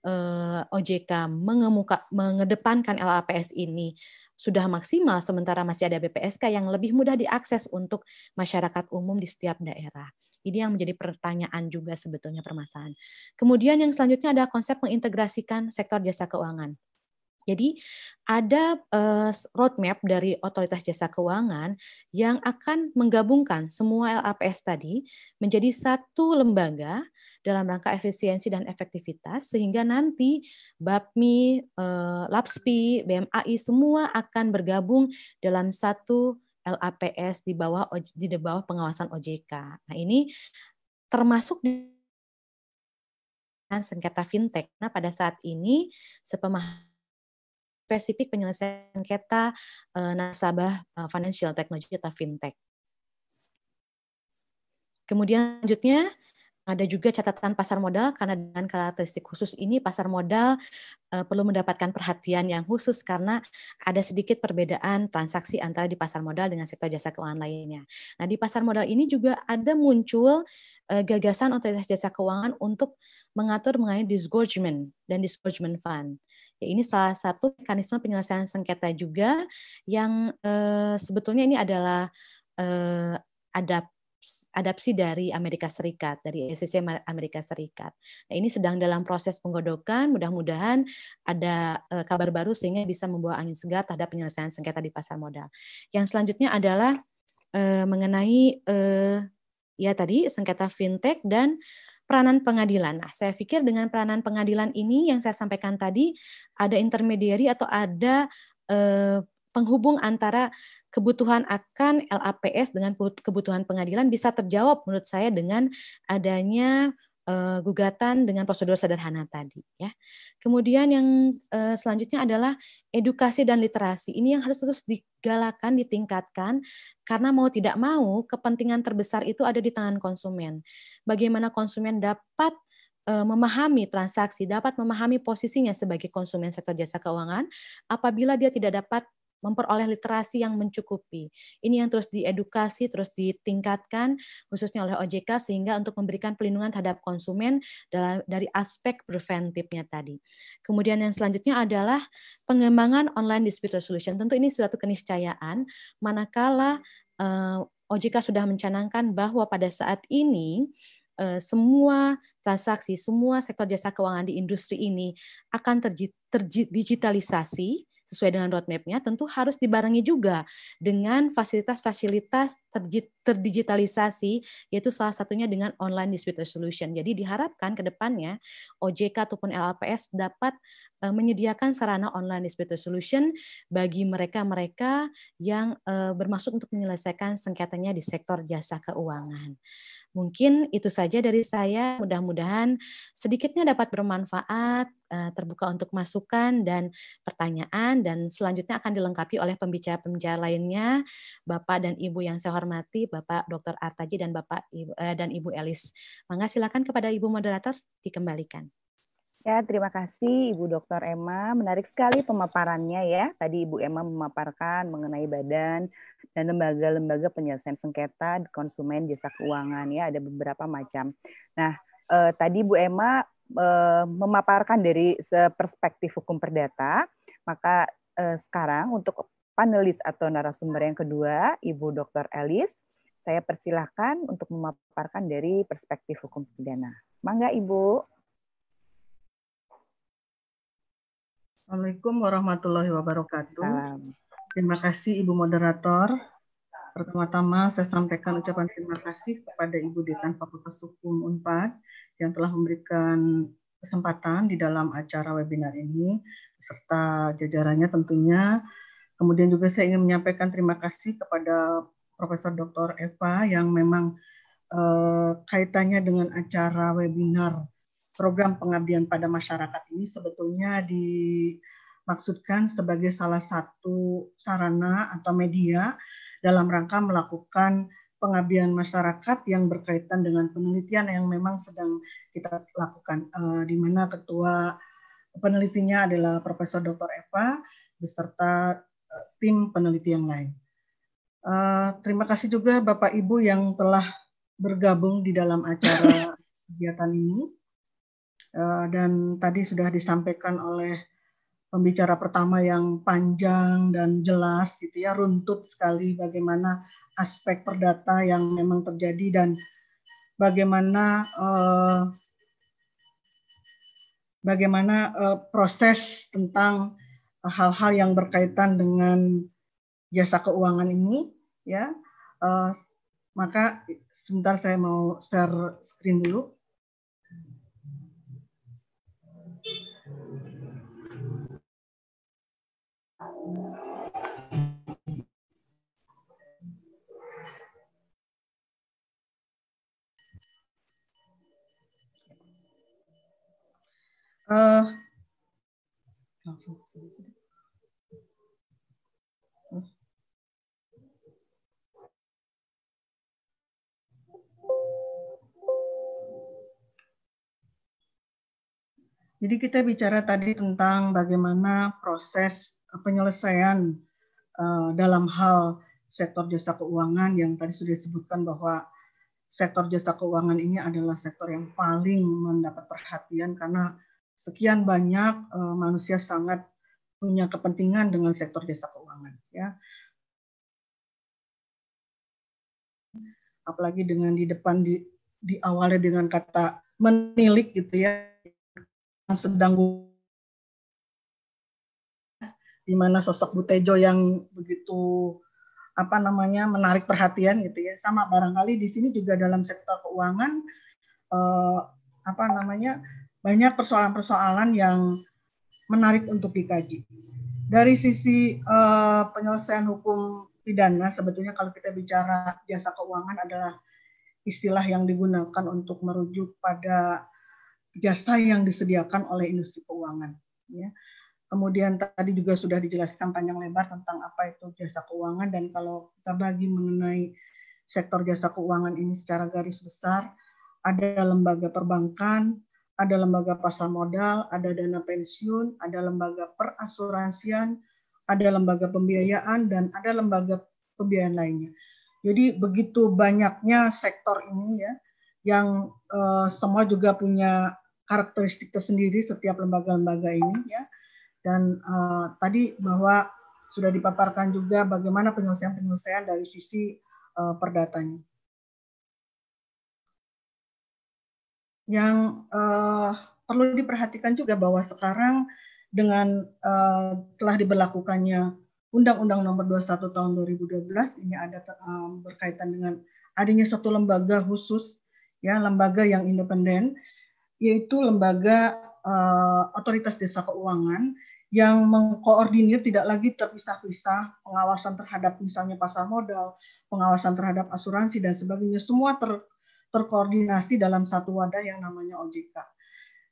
OJK mengemuka mengedepankan LAPS ini sudah maksimal sementara masih ada BPSK yang lebih mudah diakses untuk masyarakat umum di setiap daerah. Ini yang menjadi pertanyaan juga sebetulnya permasalahan. Kemudian yang selanjutnya ada konsep mengintegrasikan sektor jasa keuangan. Jadi ada uh, roadmap dari otoritas jasa keuangan yang akan menggabungkan semua LAPS tadi menjadi satu lembaga dalam rangka efisiensi dan efektivitas sehingga nanti BAPMI, eh, LAPSPI, BMAI semua akan bergabung dalam satu LAPS di bawah di bawah pengawasan OJK. Nah, ini termasuk di sengketa fintech. Nah, pada saat ini sepemahaman spesifik penyelesaian sengketa eh, nasabah eh, financial technology atau fintech. Kemudian selanjutnya ada juga catatan pasar modal karena dengan karakteristik khusus ini pasar modal uh, perlu mendapatkan perhatian yang khusus karena ada sedikit perbedaan transaksi antara di pasar modal dengan sektor jasa keuangan lainnya. Nah, di pasar modal ini juga ada muncul uh, gagasan otoritas jasa keuangan untuk mengatur mengenai disgorgement dan disgorgement fund. Ya, ini salah satu mekanisme penyelesaian sengketa juga yang uh, sebetulnya ini adalah uh, ada adapsi dari Amerika Serikat, dari SEC Amerika Serikat. Nah, ini sedang dalam proses penggodokan, mudah-mudahan ada uh, kabar baru sehingga bisa membawa angin segar terhadap penyelesaian sengketa di pasar modal. Yang selanjutnya adalah uh, mengenai uh, ya tadi sengketa fintech dan peranan pengadilan. Nah, saya pikir dengan peranan pengadilan ini yang saya sampaikan tadi ada intermediary atau ada penghubung antara kebutuhan akan LAPS dengan kebutuhan pengadilan bisa terjawab menurut saya dengan adanya uh, gugatan dengan prosedur sederhana tadi ya. Kemudian yang uh, selanjutnya adalah edukasi dan literasi. Ini yang harus terus digalakan, ditingkatkan karena mau tidak mau kepentingan terbesar itu ada di tangan konsumen. Bagaimana konsumen dapat memahami transaksi, dapat memahami posisinya sebagai konsumen sektor jasa keuangan apabila dia tidak dapat memperoleh literasi yang mencukupi. Ini yang terus diedukasi, terus ditingkatkan khususnya oleh OJK sehingga untuk memberikan pelindungan terhadap konsumen dalam, dari aspek preventifnya tadi. Kemudian yang selanjutnya adalah pengembangan online dispute resolution. Tentu ini suatu keniscayaan manakala uh, eh, OJK sudah mencanangkan bahwa pada saat ini uh, semua transaksi, semua sektor jasa keuangan di industri ini akan terdigitalisasi sesuai dengan roadmap-nya tentu harus dibarengi juga dengan fasilitas-fasilitas terdigitalisasi yaitu salah satunya dengan online dispute resolution. Jadi diharapkan ke depannya OJK ataupun LLPS dapat eh, menyediakan sarana online dispute resolution bagi mereka-mereka yang eh, bermaksud untuk menyelesaikan sengketanya di sektor jasa keuangan. Mungkin itu saja dari saya. Mudah-mudahan sedikitnya dapat bermanfaat, eh, terbuka untuk masukan dan pertanyaan, dan selanjutnya akan dilengkapi oleh pembicara-pembicara lainnya, Bapak dan Ibu yang saya hormati, Bapak Dr. Artaji dan Bapak eh, dan Ibu Elis. Mangga silakan kepada Ibu moderator dikembalikan. Ya, terima kasih Ibu Dr. Emma. Menarik sekali pemaparannya ya. Tadi Ibu Emma memaparkan mengenai badan dan lembaga-lembaga penyelesaian sengketa konsumen jasa keuangan ya. Ada beberapa macam. Nah, eh, tadi Bu Emma eh, memaparkan dari perspektif hukum perdata. Maka eh, sekarang untuk panelis atau narasumber yang kedua, Ibu Dr. Elis, saya persilahkan untuk memaparkan dari perspektif hukum pidana. Mangga Ibu. Assalamualaikum warahmatullahi wabarakatuh. Salam. Terima kasih Ibu Moderator. Pertama-tama saya sampaikan ucapan terima kasih kepada Ibu Dekan Fakultas Hukum UNPAD yang telah memberikan kesempatan di dalam acara webinar ini serta jajarannya tentunya. Kemudian juga saya ingin menyampaikan terima kasih kepada Profesor Dr. Eva yang memang eh, kaitannya dengan acara webinar program pengabdian pada masyarakat ini sebetulnya dimaksudkan sebagai salah satu sarana atau media dalam rangka melakukan pengabdian masyarakat yang berkaitan dengan penelitian yang memang sedang kita lakukan, uh, di mana ketua penelitinya adalah Profesor Dr. Eva beserta uh, tim peneliti yang lain. Uh, terima kasih juga Bapak Ibu yang telah bergabung di dalam acara kegiatan ini. Eh, dan tadi sudah disampaikan oleh pembicara pertama yang panjang dan jelas gitu ya runtut sekali bagaimana aspek perdata yang memang terjadi dan bagaimana uh, bagaimana uh, proses tentang hal-hal yang berkaitan dengan jasa keuangan ini ya. Uh, maka sebentar saya mau share screen dulu Uh, Jadi kita bicara tadi tentang bagaimana proses penyelesaian uh, dalam hal sektor jasa keuangan yang tadi sudah disebutkan bahwa sektor jasa keuangan ini adalah sektor yang paling mendapat perhatian karena sekian banyak uh, manusia sangat punya kepentingan dengan sektor jasa keuangan ya. Apalagi dengan di depan di awalnya dengan kata menilik gitu ya yang sedang di mana sosok Butejo yang begitu apa namanya menarik perhatian gitu ya. Sama barangkali di sini juga dalam sektor keuangan eh, apa namanya banyak persoalan-persoalan yang menarik untuk dikaji. Dari sisi uh, penyelesaian hukum pidana, sebetulnya kalau kita bicara jasa keuangan adalah istilah yang digunakan untuk merujuk pada jasa yang disediakan oleh industri keuangan. Ya. Kemudian tadi juga sudah dijelaskan panjang lebar tentang apa itu jasa keuangan dan kalau kita bagi mengenai sektor jasa keuangan ini secara garis besar, ada lembaga perbankan, ada lembaga pasar modal, ada dana pensiun, ada lembaga perasuransian, ada lembaga pembiayaan, dan ada lembaga pembiayaan lainnya. Jadi begitu banyaknya sektor ini ya, yang uh, semua juga punya karakteristik tersendiri setiap lembaga-lembaga ini ya. Dan uh, tadi bahwa sudah dipaparkan juga bagaimana penyelesaian-penyelesaian dari sisi uh, perdatanya. Yang uh, perlu diperhatikan juga bahwa sekarang dengan uh, telah diberlakukannya Undang-Undang Nomor 21 Tahun 2012 ini ada uh, berkaitan dengan adanya satu lembaga khusus ya lembaga yang independen yaitu lembaga uh, otoritas desa keuangan yang mengkoordinir tidak lagi terpisah-pisah pengawasan terhadap misalnya pasar modal, pengawasan terhadap asuransi dan sebagainya semua ter, terkoordinasi dalam satu wadah yang namanya OJK.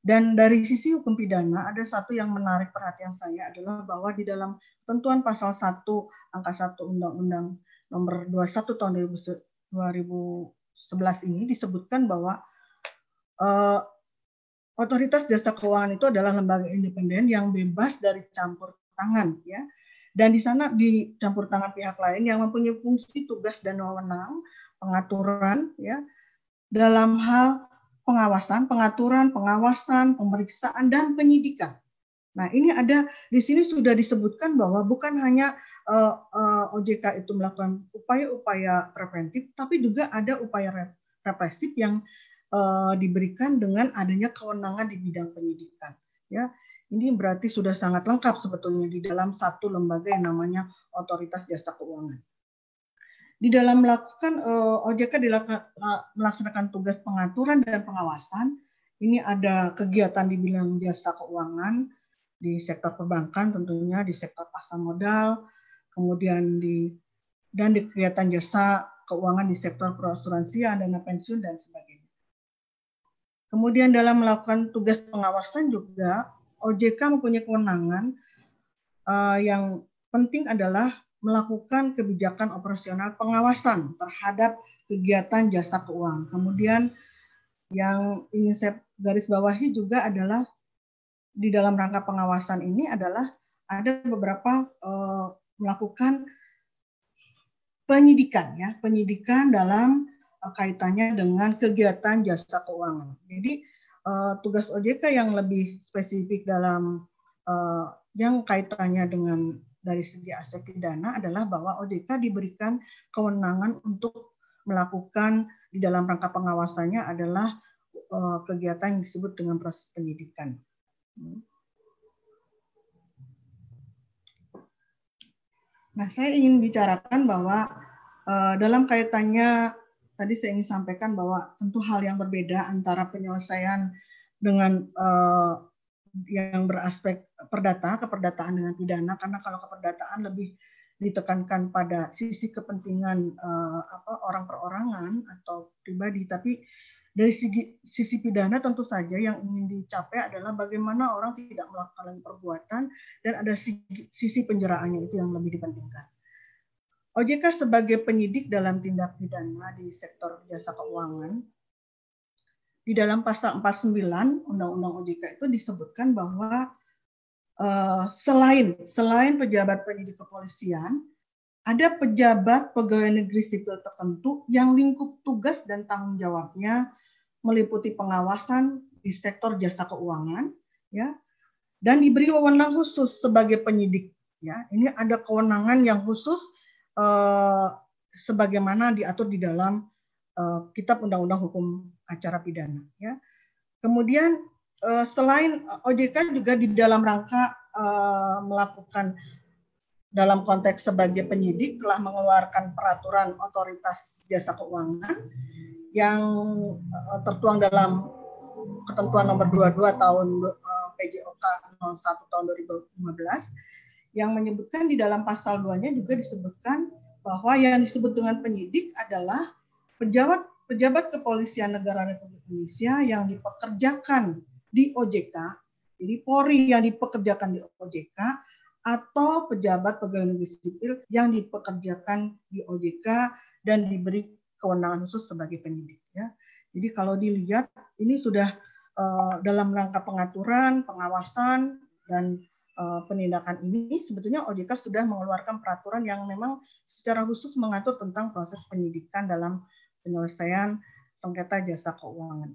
Dan dari sisi hukum pidana ada satu yang menarik perhatian saya adalah bahwa di dalam ketentuan pasal 1 angka 1 Undang-Undang nomor 21 tahun 2011 ini disebutkan bahwa uh, otoritas jasa keuangan itu adalah lembaga independen yang bebas dari campur tangan ya. Dan di sana dicampur tangan pihak lain yang mempunyai fungsi, tugas dan wewenang pengaturan ya dalam hal pengawasan, pengaturan, pengawasan, pemeriksaan dan penyidikan. Nah, ini ada di sini sudah disebutkan bahwa bukan hanya uh, uh, OJK itu melakukan upaya-upaya preventif, tapi juga ada upaya represif yang uh, diberikan dengan adanya kewenangan di bidang penyidikan. Ya, ini berarti sudah sangat lengkap sebetulnya di dalam satu lembaga yang namanya Otoritas Jasa Keuangan. Di dalam melakukan uh, OJK dilakukan, uh, melaksanakan tugas pengaturan dan pengawasan. Ini ada kegiatan di bidang jasa keuangan di sektor perbankan tentunya di sektor pasar modal, kemudian di dan di kegiatan jasa keuangan di sektor perasuransian, dana pensiun dan sebagainya. Kemudian dalam melakukan tugas pengawasan juga OJK mempunyai kewenangan uh, yang penting adalah melakukan kebijakan operasional pengawasan terhadap kegiatan jasa keuangan. Kemudian yang ingin saya garis bawahi juga adalah di dalam rangka pengawasan ini adalah ada beberapa uh, melakukan penyidikan ya, penyidikan dalam uh, kaitannya dengan kegiatan jasa keuangan. Jadi uh, tugas OJK yang lebih spesifik dalam uh, yang kaitannya dengan dari segi aspek pidana adalah bahwa OJK diberikan kewenangan untuk melakukan di dalam rangka pengawasannya adalah uh, kegiatan yang disebut dengan proses penyidikan. Nah, saya ingin bicarakan bahwa uh, dalam kaitannya tadi saya ingin sampaikan bahwa tentu hal yang berbeda antara penyelesaian dengan uh, yang beraspek perdata, keperdataan dengan pidana, karena kalau keperdataan lebih ditekankan pada sisi kepentingan uh, apa orang perorangan atau pribadi, tapi dari sisi, sisi pidana tentu saja yang ingin dicapai adalah bagaimana orang tidak melakukan perbuatan dan ada sisi, sisi penjeraannya itu yang lebih dipentingkan. OJK sebagai penyidik dalam tindak pidana di sektor jasa keuangan di dalam pasal 49 Undang-Undang OJK itu disebutkan bahwa uh, selain selain pejabat penyidik kepolisian ada pejabat pegawai negeri sipil tertentu yang lingkup tugas dan tanggung jawabnya meliputi pengawasan di sektor jasa keuangan ya dan diberi wewenang khusus sebagai penyidik ya. Ini ada kewenangan yang khusus uh, sebagaimana diatur di dalam uh, Kitab Undang-Undang Hukum acara pidana. Ya. Kemudian uh, selain OJK juga di dalam rangka uh, melakukan dalam konteks sebagai penyidik telah mengeluarkan peraturan otoritas jasa keuangan yang uh, tertuang dalam ketentuan nomor 22 tahun uh, PJOK 01 tahun 2015 yang menyebutkan di dalam pasal 2-nya juga disebutkan bahwa yang disebut dengan penyidik adalah pejabat pejabat kepolisian negara Republik Indonesia yang dipekerjakan di OJK, jadi Polri yang dipekerjakan di OJK, atau pejabat pegawai negeri sipil yang dipekerjakan di OJK dan diberi kewenangan khusus sebagai penyidik. Ya. Jadi kalau dilihat ini sudah uh, dalam rangka pengaturan, pengawasan dan uh, penindakan ini sebetulnya OJK sudah mengeluarkan peraturan yang memang secara khusus mengatur tentang proses penyidikan dalam penyelesaian sengketa jasa keuangan.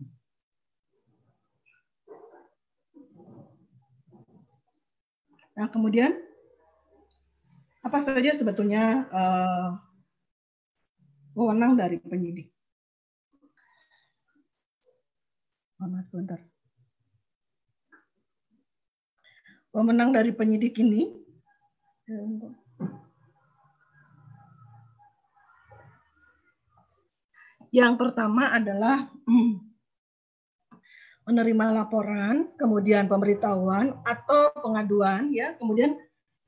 Nah, kemudian apa saja sebetulnya uh, wewenang dari penyidik? Mama sebentar. Wewenang dari penyidik ini yang pertama adalah menerima laporan, kemudian pemberitahuan atau pengaduan ya, kemudian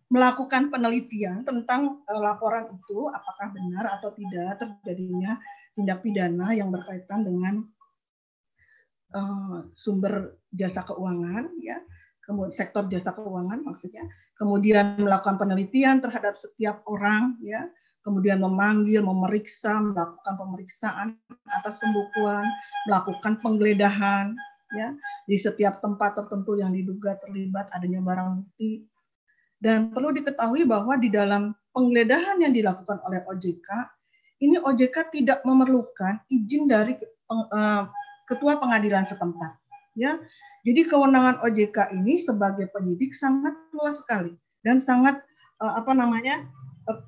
melakukan penelitian tentang uh, laporan itu apakah benar atau tidak terjadinya tindak pidana yang berkaitan dengan uh, sumber jasa keuangan ya. Kemudian sektor jasa keuangan maksudnya. Kemudian melakukan penelitian terhadap setiap orang ya kemudian memanggil memeriksa melakukan pemeriksaan atas pembukuan melakukan penggeledahan ya di setiap tempat tertentu yang diduga terlibat adanya barang bukti. Dan perlu diketahui bahwa di dalam penggeledahan yang dilakukan oleh OJK, ini OJK tidak memerlukan izin dari eh, ketua pengadilan setempat. Ya, jadi kewenangan OJK ini sebagai penyidik sangat luas sekali dan sangat eh, apa namanya eh,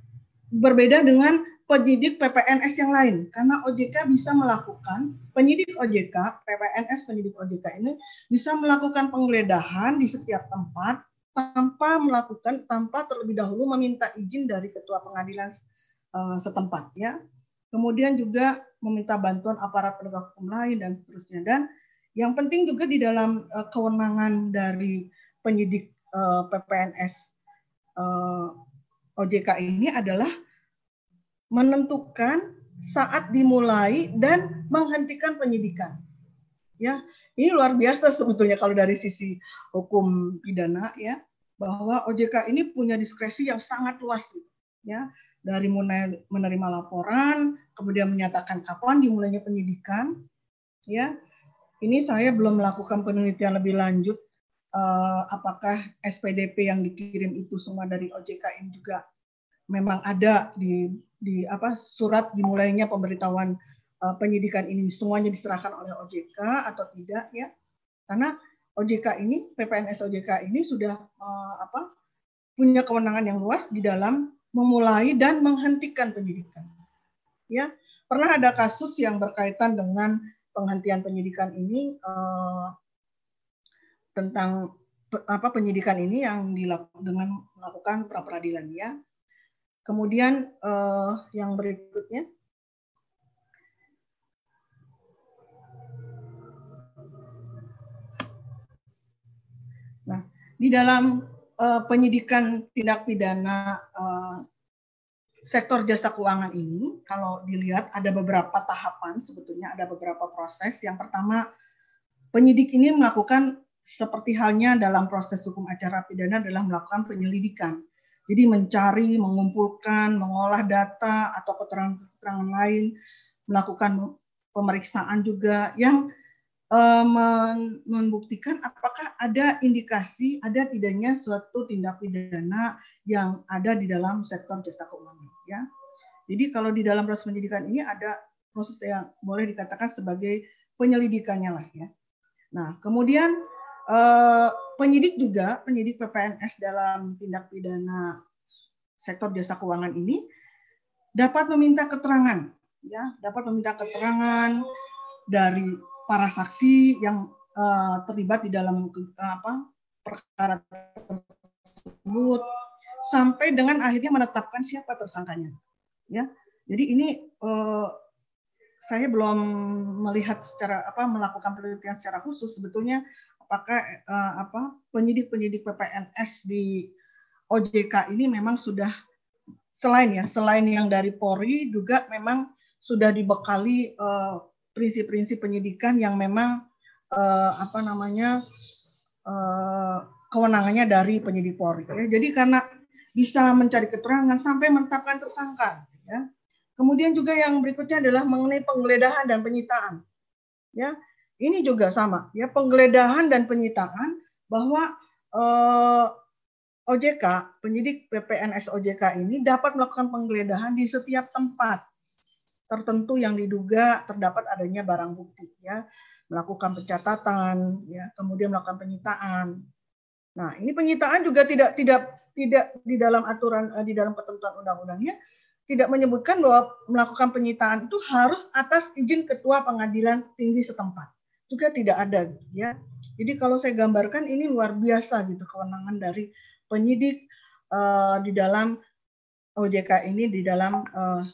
berbeda dengan penyidik PPNS yang lain. Karena OJK bisa melakukan penyidik OJK PPNS penyidik OJK ini bisa melakukan penggeledahan di setiap tempat tanpa melakukan tanpa terlebih dahulu meminta izin dari ketua pengadilan uh, setempat ya. Kemudian juga meminta bantuan aparat penegak hukum lain dan seterusnya. Dan yang penting juga di dalam uh, kewenangan dari penyidik eh, PPNS OJK ini adalah menentukan saat dimulai dan menghentikan penyidikan. Ya, ini luar biasa sebetulnya kalau dari sisi hukum pidana ya, bahwa OJK ini punya diskresi yang sangat luas ya, dari menerima laporan, kemudian menyatakan kapan dimulainya penyidikan, ya. Ini saya belum melakukan penelitian lebih lanjut uh, apakah SPDP yang dikirim itu semua dari OJK ini juga memang ada di di apa surat dimulainya pemberitahuan uh, penyidikan ini. Semuanya diserahkan oleh OJK atau tidak ya? Karena OJK ini PPNS OJK ini sudah uh, apa punya kewenangan yang luas di dalam memulai dan menghentikan penyidikan ya? Pernah ada kasus yang berkaitan dengan penghentian penyidikan ini uh, tentang apa penyidikan ini yang dilakukan dengan melakukan pra peradilan ya Kemudian uh, yang berikutnya. Nah, di dalam uh, penyidikan tindak pidana uh, sektor jasa keuangan ini, kalau dilihat ada beberapa tahapan sebetulnya ada beberapa proses. Yang pertama, penyidik ini melakukan seperti halnya dalam proses hukum acara pidana adalah melakukan penyelidikan. Jadi mencari, mengumpulkan, mengolah data atau keterangan-keterangan lain, melakukan pemeriksaan juga yang uh, membuktikan apakah ada indikasi ada tidaknya suatu tindak pidana yang ada di dalam sektor jasa keuangan ya. Jadi kalau di dalam proses penyidikan ini ada proses yang boleh dikatakan sebagai penyelidikannya lah ya. Nah, kemudian Eh, penyidik juga, penyidik PPNS dalam tindak pidana sektor jasa keuangan ini dapat meminta keterangan, ya, dapat meminta keterangan dari para saksi yang uh, terlibat di dalam uh, apa perkara tersebut sampai dengan akhirnya menetapkan siapa tersangkanya, ya. Jadi ini uh, saya belum melihat secara apa melakukan penelitian secara khusus sebetulnya apakah uh, apa penyidik-penyidik PPNS di OJK ini memang sudah selain ya selain yang dari Polri juga memang sudah dibekali uh, prinsip-prinsip penyidikan yang memang uh, apa namanya uh, kewenangannya dari penyidik Polri. Ya. Jadi karena bisa mencari keterangan sampai menetapkan tersangka. Ya. Kemudian juga yang berikutnya adalah mengenai penggeledahan dan penyitaan. Ya, ini juga sama. Ya, penggeledahan dan penyitaan bahwa eh, OJK, penyidik PPNS OJK ini dapat melakukan penggeledahan di setiap tempat tertentu yang diduga terdapat adanya barang bukti ya melakukan pencatatan ya kemudian melakukan penyitaan nah ini penyitaan juga tidak tidak tidak di dalam aturan eh, di dalam ketentuan undang-undangnya tidak menyebutkan bahwa melakukan penyitaan itu harus atas izin ketua pengadilan tinggi setempat juga tidak ada ya jadi kalau saya gambarkan ini luar biasa gitu kewenangan dari penyidik uh, di dalam OJK ini di dalam uh,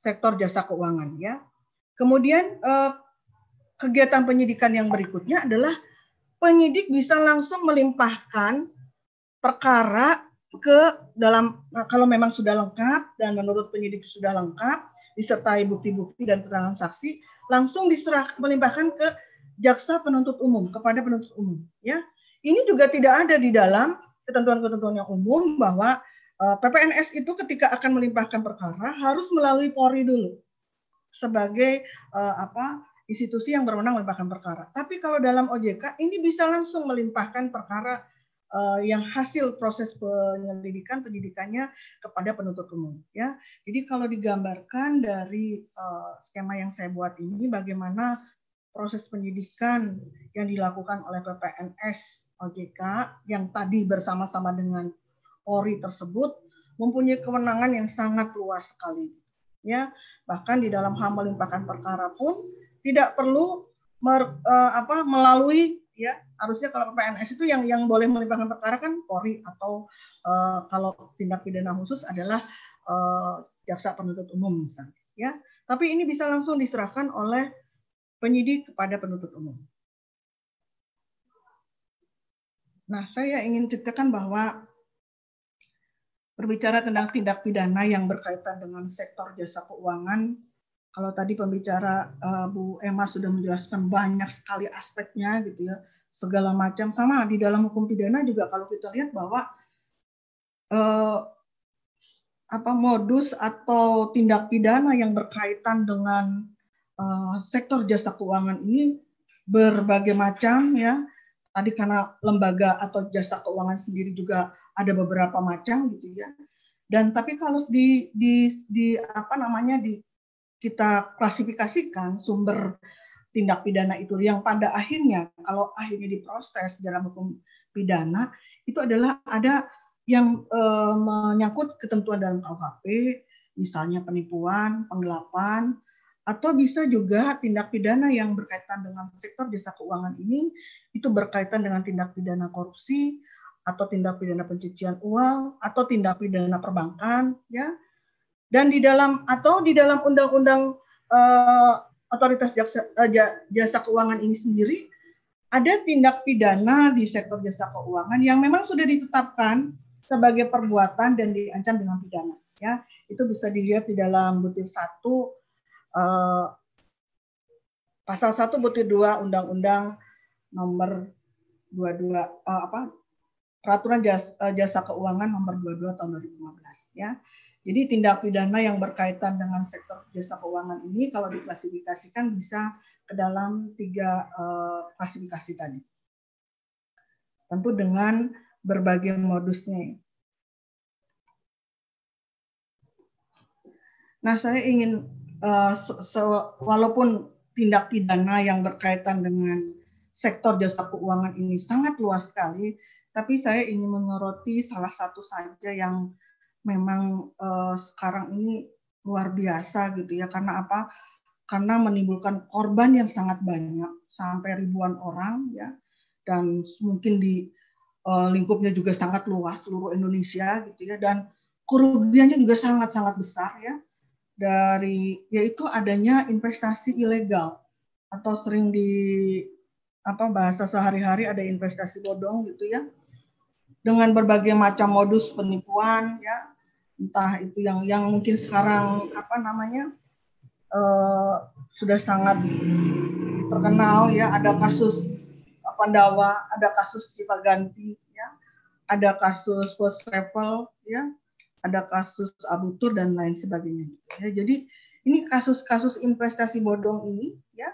sektor jasa keuangan ya. Kemudian eh, kegiatan penyidikan yang berikutnya adalah penyidik bisa langsung melimpahkan perkara ke dalam kalau memang sudah lengkap dan menurut penyidik sudah lengkap disertai bukti-bukti dan keterangan saksi langsung diserah melimpahkan ke jaksa penuntut umum kepada penuntut umum ya ini juga tidak ada di dalam ketentuan-ketentuan yang umum bahwa Eh, PPNS itu ketika akan melimpahkan perkara harus melalui Polri dulu sebagai uh, apa institusi yang berwenang melimpahkan perkara. Tapi kalau dalam OJK ini bisa langsung melimpahkan perkara uh, yang hasil proses penyelidikan penyidikannya kepada penuntut umum ya. Jadi kalau digambarkan dari uh, skema yang saya buat ini bagaimana proses penyidikan yang dilakukan oleh PPNS OJK yang tadi bersama-sama dengan Polri tersebut mempunyai kewenangan yang sangat luas sekali. Ya, bahkan di dalam hal melimpahkan perkara pun tidak perlu mer, uh, apa melalui ya harusnya kalau PNS itu yang yang boleh melimpahkan perkara kan Polri atau uh, kalau tindak pidana khusus adalah uh, jaksa penuntut umum misalnya ya tapi ini bisa langsung diserahkan oleh penyidik kepada penuntut umum. Nah, saya ingin ceritakan bahwa berbicara tentang tindak pidana yang berkaitan dengan sektor jasa keuangan. Kalau tadi pembicara uh, Bu Emma sudah menjelaskan banyak sekali aspeknya gitu ya, segala macam sama di dalam hukum pidana juga kalau kita lihat bahwa uh, apa modus atau tindak pidana yang berkaitan dengan uh, sektor jasa keuangan ini berbagai macam ya. Tadi karena lembaga atau jasa keuangan sendiri juga ada beberapa macam gitu ya. Dan tapi kalau di di di apa namanya di kita klasifikasikan sumber tindak pidana itu. Yang pada akhirnya kalau akhirnya diproses dalam hukum pidana itu adalah ada yang e, menyangkut ketentuan dalam KUHP misalnya penipuan, penggelapan atau bisa juga tindak pidana yang berkaitan dengan sektor jasa keuangan ini itu berkaitan dengan tindak pidana korupsi atau tindak pidana pencucian uang atau tindak pidana perbankan ya dan di dalam atau di dalam undang-undang uh, otoritas jasa, uh, jasa keuangan ini sendiri ada tindak pidana di sektor jasa keuangan yang memang sudah ditetapkan sebagai perbuatan dan diancam dengan pidana ya itu bisa dilihat di dalam butir satu uh, pasal satu butir dua undang-undang nomor 22 uh, apa Peraturan Jasa, Jasa Keuangan Nomor 22 Tahun 2015 ya. Jadi tindak pidana yang berkaitan dengan sektor jasa keuangan ini kalau diklasifikasikan bisa ke dalam tiga uh, klasifikasi tadi. Tentu dengan berbagai modusnya. Nah, saya ingin uh, walaupun tindak pidana yang berkaitan dengan sektor jasa keuangan ini sangat luas sekali, tapi saya ingin menyoroti salah satu saja yang memang uh, sekarang ini luar biasa gitu ya. Karena apa? Karena menimbulkan korban yang sangat banyak sampai ribuan orang ya. Dan mungkin di uh, lingkupnya juga sangat luas seluruh Indonesia gitu ya. Dan kerugiannya juga sangat-sangat besar ya. Dari yaitu adanya investasi ilegal. Atau sering di apa bahasa sehari-hari ada investasi bodong gitu ya dengan berbagai macam modus penipuan ya entah itu yang yang mungkin sekarang apa namanya uh, sudah sangat terkenal ya ada kasus Pandawa, ada kasus Cipaganti ya, ada kasus Post Travel ya, ada kasus Abutur dan lain sebagainya. Ya, jadi ini kasus-kasus investasi bodong ini ya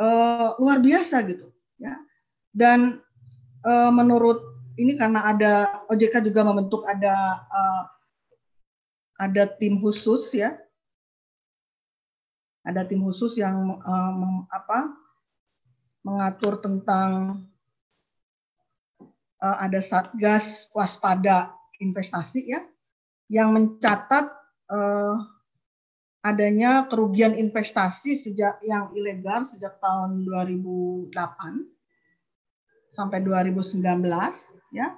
uh, luar biasa gitu ya. Dan uh, menurut ini karena ada OJK juga membentuk ada uh, ada tim khusus ya. Ada tim khusus yang um, apa mengatur tentang uh, ada satgas waspada investasi ya yang mencatat uh, adanya kerugian investasi sejak yang ilegal sejak tahun 2008 sampai 2019 ya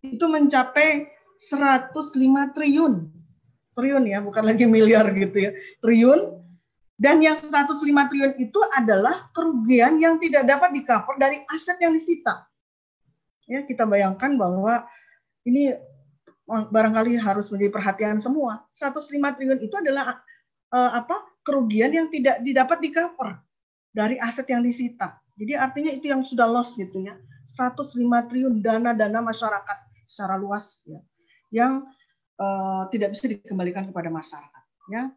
itu mencapai 105 triliun triliun ya bukan lagi miliar gitu ya triliun dan yang 105 triliun itu adalah kerugian yang tidak dapat di cover dari aset yang disita. Ya, kita bayangkan bahwa ini barangkali harus menjadi perhatian semua. 105 triliun itu adalah uh, apa? kerugian yang tidak didapat di cover dari aset yang disita. Jadi artinya itu yang sudah loss gitu ya. 105 triliun dana-dana masyarakat secara luas ya yang uh, tidak bisa dikembalikan kepada masyarakat ya.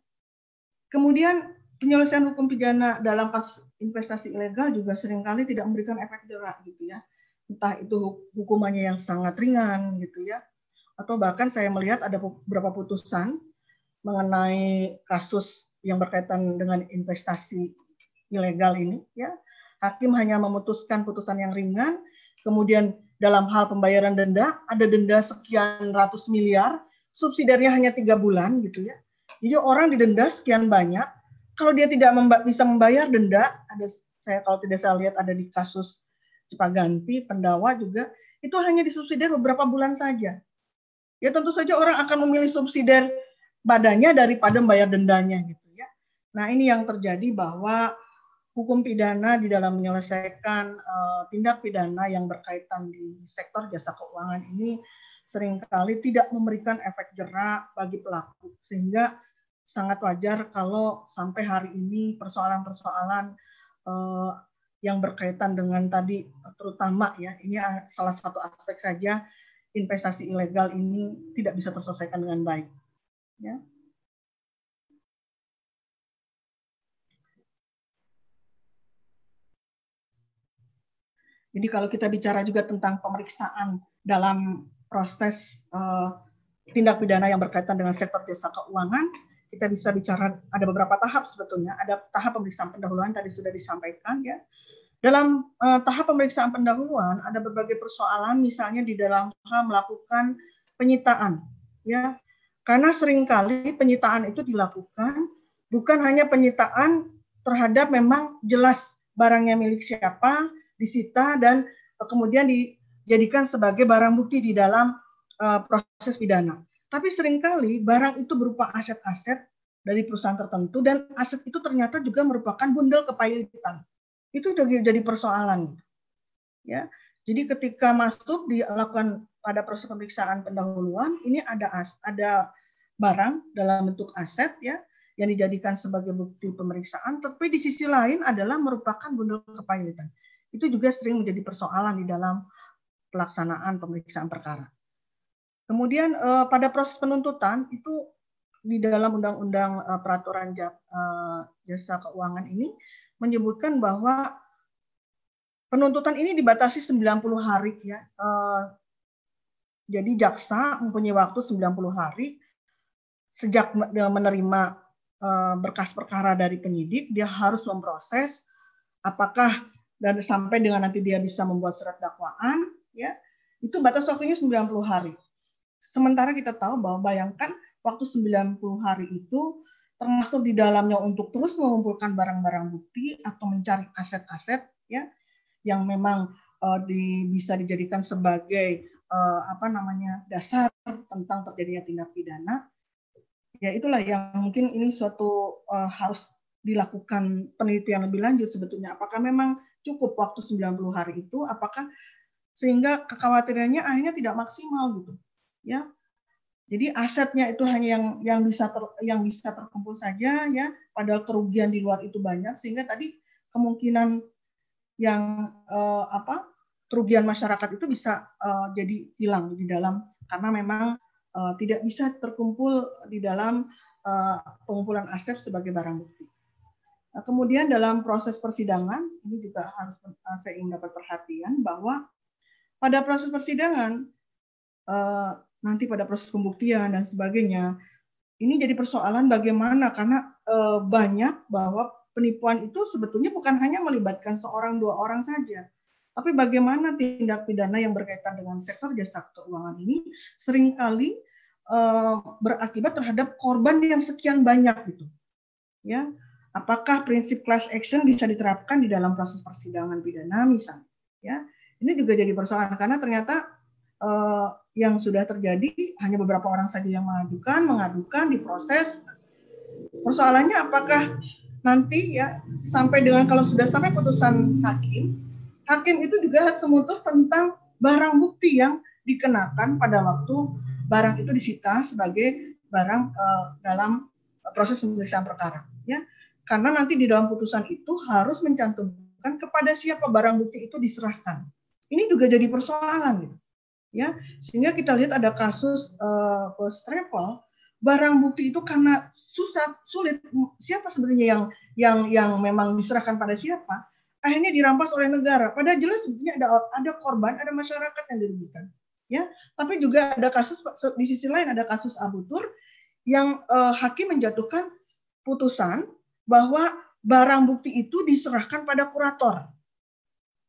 Kemudian penyelesaian hukum pidana dalam kasus investasi ilegal juga sering kali tidak memberikan efek jerah gitu ya. Entah itu hukumannya yang sangat ringan gitu ya. Atau bahkan saya melihat ada beberapa putusan mengenai kasus yang berkaitan dengan investasi ilegal ini ya. Hakim hanya memutuskan putusan yang ringan, kemudian dalam hal pembayaran denda ada denda sekian ratus miliar, subsidiarnya hanya tiga bulan gitu ya. Jadi orang didenda sekian banyak, kalau dia tidak memba bisa membayar denda, ada saya kalau tidak saya lihat ada di kasus Cipaganti, Pendawa juga, itu hanya disubsidi beberapa bulan saja. Ya tentu saja orang akan memilih subsidi badannya daripada membayar dendanya gitu ya. Nah ini yang terjadi bahwa hukum pidana di dalam menyelesaikan uh, tindak pidana yang berkaitan di sektor jasa keuangan ini sering kali tidak memberikan efek jerak bagi pelaku. Sehingga sangat wajar kalau sampai hari ini persoalan-persoalan uh, yang berkaitan dengan tadi terutama ya ini salah satu aspek saja investasi ilegal ini tidak bisa terselesaikan dengan baik ya Jadi kalau kita bicara juga tentang pemeriksaan dalam proses uh, tindak pidana yang berkaitan dengan sektor jasa keuangan, kita bisa bicara ada beberapa tahap sebetulnya. Ada tahap pemeriksaan pendahuluan tadi sudah disampaikan ya. Dalam uh, tahap pemeriksaan pendahuluan ada berbagai persoalan misalnya di dalam hal melakukan penyitaan ya. Karena sering kali penyitaan itu dilakukan bukan hanya penyitaan terhadap memang jelas barangnya milik siapa, disita dan uh, kemudian dijadikan sebagai barang bukti di dalam uh, proses pidana tapi sering kali barang itu berupa aset-aset dari perusahaan tertentu dan aset itu ternyata juga merupakan bundel kepahilitan. Itu jadi persoalan. Ya. Jadi ketika masuk dilakukan pada proses pemeriksaan pendahuluan, ini ada ada barang dalam bentuk aset ya yang dijadikan sebagai bukti pemeriksaan, tapi di sisi lain adalah merupakan bundel kepahilitan. Itu juga sering menjadi persoalan di dalam pelaksanaan pemeriksaan perkara. Kemudian uh, pada proses penuntutan itu di dalam undang-undang uh, peraturan uh, jasa keuangan ini menyebutkan bahwa penuntutan ini dibatasi 90 hari ya. Jadi jaksa mempunyai waktu 90 hari sejak menerima berkas perkara dari penyidik dia harus memproses apakah dan sampai dengan nanti dia bisa membuat surat dakwaan ya itu batas waktunya 90 hari. Sementara kita tahu bahwa bayangkan waktu 90 hari itu termasuk di dalamnya untuk terus mengumpulkan barang-barang bukti atau mencari aset-aset ya yang memang uh, di, bisa dijadikan sebagai uh, apa namanya dasar tentang terjadinya tindak pidana ya itulah yang mungkin ini suatu uh, harus dilakukan penelitian lebih lanjut sebetulnya apakah memang cukup waktu 90 hari itu apakah sehingga kekhawatirannya akhirnya tidak maksimal gitu ya. Jadi asetnya itu hanya yang yang bisa ter, yang bisa terkumpul saja ya, padahal kerugian di luar itu banyak sehingga tadi kemungkinan yang uh, apa kerugian masyarakat itu bisa uh, jadi hilang di dalam karena memang uh, tidak bisa terkumpul di dalam uh, pengumpulan aset sebagai barang bukti. Nah, kemudian dalam proses persidangan ini juga harus uh, saya ingin dapat perhatian bahwa pada proses persidangan uh, nanti pada proses pembuktian dan sebagainya ini jadi persoalan bagaimana karena uh, banyak bahwa penipuan itu sebetulnya bukan hanya melibatkan seorang dua orang saja tapi bagaimana tindak pidana yang berkaitan dengan sektor jasa keuangan ini sering kali berakibat terhadap korban yang sekian banyak gitu. Ya, apakah prinsip class action bisa diterapkan di dalam proses persidangan pidana misalnya? Ya, ini juga jadi persoalan karena ternyata uh, yang sudah terjadi hanya beberapa orang saja yang mengajukan, mengadukan, diproses. Persoalannya apakah nanti ya sampai dengan kalau sudah sampai putusan hakim hakim itu juga harus memutus tentang barang bukti yang dikenakan pada waktu barang itu disita sebagai barang uh, dalam proses pemeriksaan perkara ya karena nanti di dalam putusan itu harus mencantumkan kepada siapa barang bukti itu diserahkan ini juga jadi persoalan gitu ya sehingga kita lihat ada kasus uh, travel barang bukti itu karena susah sulit siapa sebenarnya yang yang yang memang diserahkan pada siapa akhirnya dirampas oleh negara. Padahal jelas sebenarnya ada ada korban, ada masyarakat yang dirugikan. Ya, tapi juga ada kasus di sisi lain ada kasus Abu Tur yang eh, hakim menjatuhkan putusan bahwa barang bukti itu diserahkan pada kurator.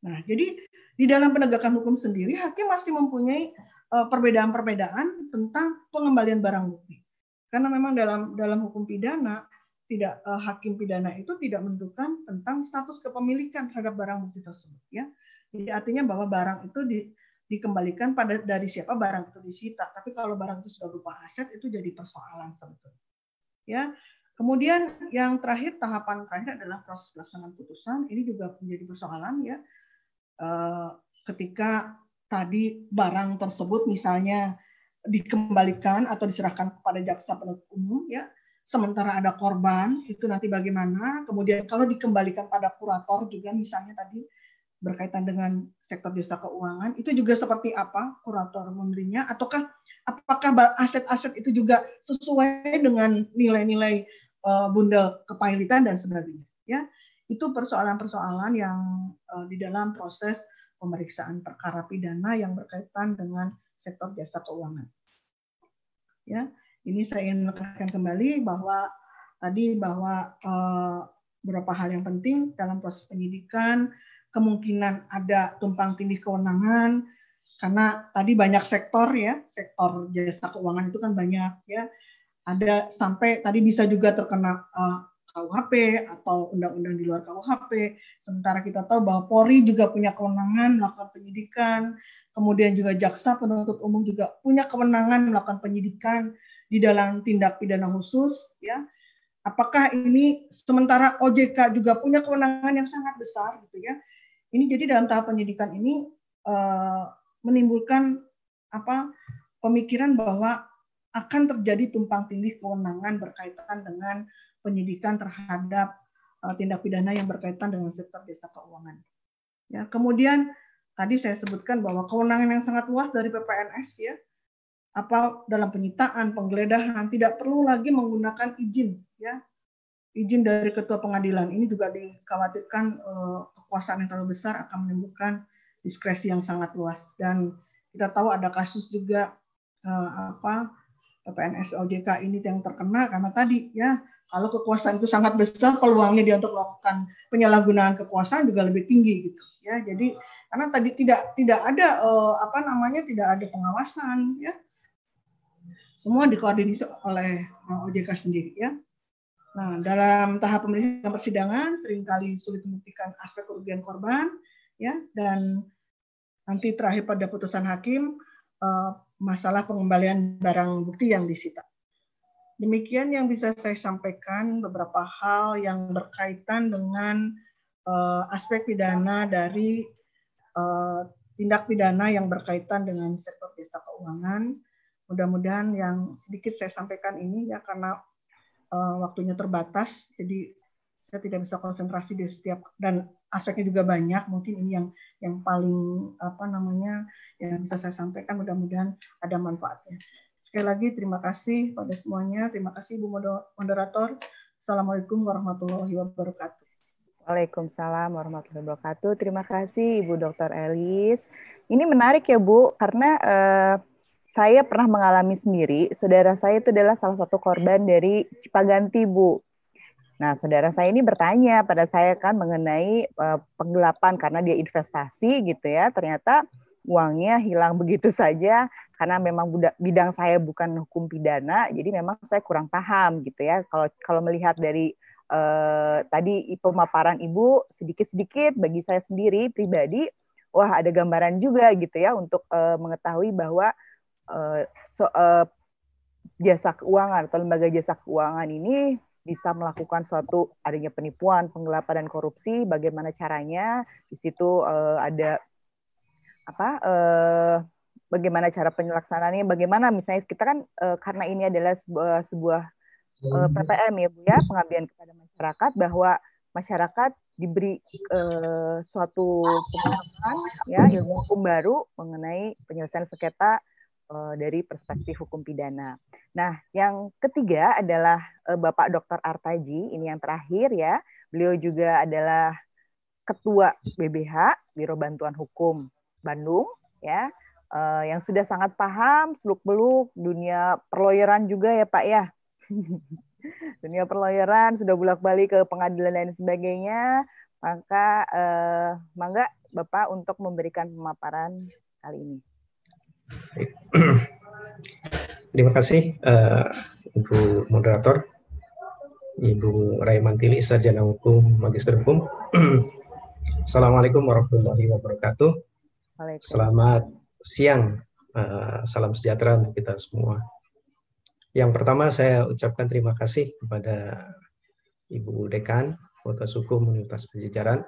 Nah, jadi di dalam penegakan hukum sendiri hakim masih mempunyai eh, perbedaan-perbedaan tentang pengembalian barang bukti. Karena memang dalam dalam hukum pidana tidak uh, hakim pidana itu tidak menentukan tentang status kepemilikan terhadap barang bukti tersebut ya. Jadi artinya bahwa barang itu di, dikembalikan pada dari siapa barang itu disita. Tapi kalau barang itu sudah berupa aset itu jadi persoalan sebetulnya. Ya. Kemudian yang terakhir tahapan terakhir adalah proses pelaksanaan putusan. Ini juga menjadi persoalan ya. Uh, ketika tadi barang tersebut misalnya dikembalikan atau diserahkan kepada jaksa penuntut umum ya sementara ada korban itu nanti bagaimana kemudian kalau dikembalikan pada kurator juga misalnya tadi berkaitan dengan sektor jasa keuangan itu juga seperti apa kurator memberinya ataukah apakah aset-aset itu juga sesuai dengan nilai-nilai bundel kepahilitan dan sebagainya ya. Itu persoalan-persoalan yang uh, di dalam proses pemeriksaan perkara pidana yang berkaitan dengan sektor jasa keuangan ya. Ini saya ingin menekankan kembali bahwa tadi bahwa uh, beberapa hal yang penting dalam proses penyidikan, kemungkinan ada tumpang tindih kewenangan, karena tadi banyak sektor ya, sektor jasa keuangan itu kan banyak ya, ada sampai tadi bisa juga terkena uh, eh, KUHP atau undang-undang di luar KUHP. Sementara kita tahu bahwa Polri juga punya kewenangan melakukan penyidikan, kemudian juga jaksa penuntut umum juga punya kewenangan melakukan penyidikan di dalam tindak pidana khusus ya. Apakah ini sementara OJK juga punya kewenangan yang sangat besar gitu ya. Ini jadi dalam tahap penyidikan ini uh, menimbulkan apa pemikiran bahwa akan terjadi tumpang tindih kewenangan berkaitan dengan penyidikan terhadap uh, tindak pidana yang berkaitan dengan sektor desa keuangan. Ya, kemudian tadi saya sebutkan bahwa kewenangan yang sangat luas dari PPNS ya apa dalam penyitaan, penggeledahan tidak perlu lagi menggunakan izin ya. Izin dari ketua pengadilan ini juga dikhawatirkan eh, kekuasaan yang terlalu besar akan menimbulkan diskresi yang sangat luas dan kita tahu ada kasus juga eh, apa PNS OJK ini yang terkena karena tadi ya kalau kekuasaan itu sangat besar peluangnya dia untuk melakukan penyalahgunaan kekuasaan juga lebih tinggi gitu ya. Jadi karena tadi tidak tidak ada uh, apa namanya tidak ada pengawasan ya. Semua dikoordinasi oleh eh, OJK sendiri ya. Nah, dalam tahap pemeriksaan persidangan sering kali sulit membuktikan aspek kerugian korban ya. Dan nanti terakhir pada putusan hakim eh, masalah pengembalian barang bukti yang disita. Demikian yang bisa saya sampaikan beberapa hal yang berkaitan dengan uh, aspek pidana dari uh, tindak pidana yang berkaitan dengan sektor desa keuangan mudah-mudahan yang sedikit saya sampaikan ini ya karena uh, waktunya terbatas, jadi saya tidak bisa konsentrasi di setiap dan aspeknya juga banyak. Mungkin ini yang yang paling apa namanya yang bisa saya sampaikan. Mudah-mudahan ada manfaatnya. Sekali lagi terima kasih pada semuanya. Terima kasih Ibu Moderator. Assalamualaikum warahmatullahi wabarakatuh. Waalaikumsalam warahmatullahi wabarakatuh. Terima kasih Ibu Dr. Elis. Ini menarik ya Bu, karena uh, saya pernah mengalami sendiri, saudara saya itu adalah salah satu korban dari Cipaganti Bu. Nah, saudara saya ini bertanya pada saya kan mengenai uh, penggelapan karena dia investasi gitu ya, ternyata uangnya hilang begitu saja karena memang bidang saya bukan hukum pidana, jadi memang saya kurang paham gitu ya. Kalau kalau melihat dari uh, tadi pemaparan Ibu sedikit-sedikit bagi saya sendiri pribadi, wah ada gambaran juga gitu ya untuk uh, mengetahui bahwa uh, so, uh, jasa keuangan atau lembaga jasa keuangan ini bisa melakukan suatu adanya penipuan, penggelapan dan korupsi, bagaimana caranya? Di situ uh, ada apa? Uh, bagaimana cara penyelaksanaannya? Bagaimana misalnya kita kan uh, karena ini adalah sebuah, sebuah uh, PPM ya Bu ya, pengabdian kepada masyarakat bahwa masyarakat diberi uh, suatu pengetahuan ya ilmu hukum baru mengenai penyelesaian sengketa uh, dari perspektif hukum pidana. Nah, yang ketiga adalah uh, Bapak Dr. Artaji, ini yang terakhir ya. Beliau juga adalah Ketua BBH Biro Bantuan Hukum Bandung ya. Uh, yang sudah sangat paham seluk-beluk dunia perloyeran juga ya Pak ya. dunia perlawyeran sudah bolak-balik ke pengadilan dan sebagainya, maka eh, mangga Bapak untuk memberikan pemaparan kali ini. Terima kasih uh, Ibu Moderator, Ibu Raimantili, Sarjana Hukum, Magister Hukum. Assalamualaikum warahmatullahi wabarakatuh. Selamat siang, uh, salam sejahtera untuk kita semua. Yang pertama saya ucapkan terima kasih kepada Ibu Dekan Fakultas Hukum Universitas Pajajaran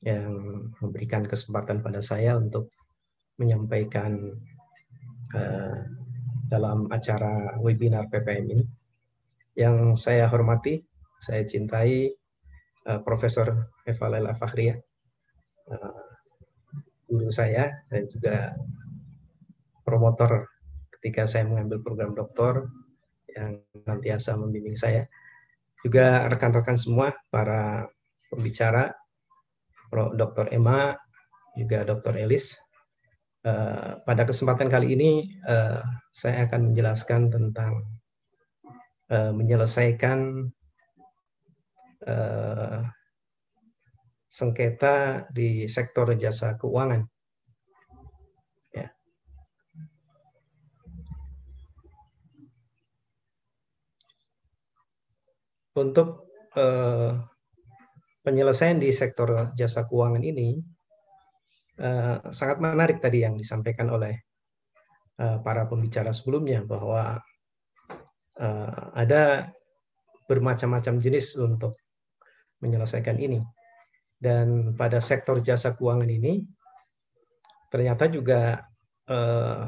yang memberikan kesempatan pada saya untuk menyampaikan uh, dalam acara webinar PPM ini. Yang saya hormati, saya cintai uh, Profesor Eva Lela Fakhria, uh, guru saya dan juga promotor ketika saya mengambil program doktor yang nantiasa membimbing saya. Juga rekan-rekan semua, para pembicara, Dr. Emma, juga Dr. Elis. Uh, pada kesempatan kali ini, uh, saya akan menjelaskan tentang uh, menyelesaikan uh, sengketa di sektor jasa keuangan. Untuk uh, penyelesaian di sektor jasa keuangan ini uh, sangat menarik tadi yang disampaikan oleh uh, para pembicara sebelumnya bahwa uh, ada bermacam-macam jenis untuk menyelesaikan ini. Dan pada sektor jasa keuangan ini ternyata juga uh,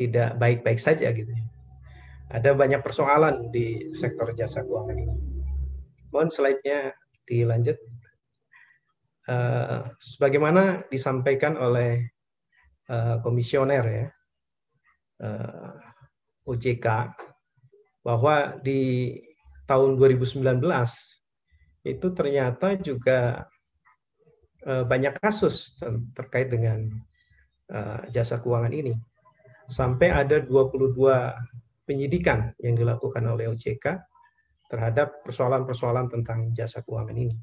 tidak baik-baik saja gitu ada banyak persoalan di sektor jasa keuangan ini. Mohon slide-nya dilanjut. Uh, sebagaimana disampaikan oleh uh, komisioner ya eh, OJK bahwa di tahun 2019 itu ternyata juga banyak kasus ter terkait dengan jasa keuangan ini. Sampai ada 22 penyidikan yang dilakukan oleh OJK terhadap persoalan-persoalan tentang jasa keuangan ini.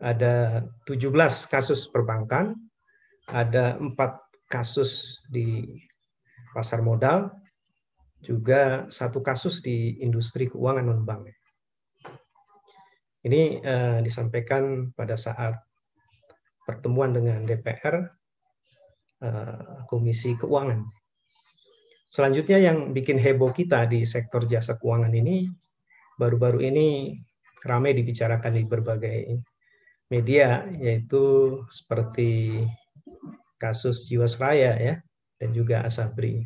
Ada 17 kasus perbankan, ada empat kasus di pasar modal, juga satu kasus di industri keuangan non-bank. Ini uh, disampaikan pada saat pertemuan dengan DPR eh, Komisi Keuangan Selanjutnya yang bikin heboh kita di sektor jasa keuangan ini baru-baru ini ramai dibicarakan di berbagai media yaitu seperti kasus Jiwasraya ya dan juga Asabri.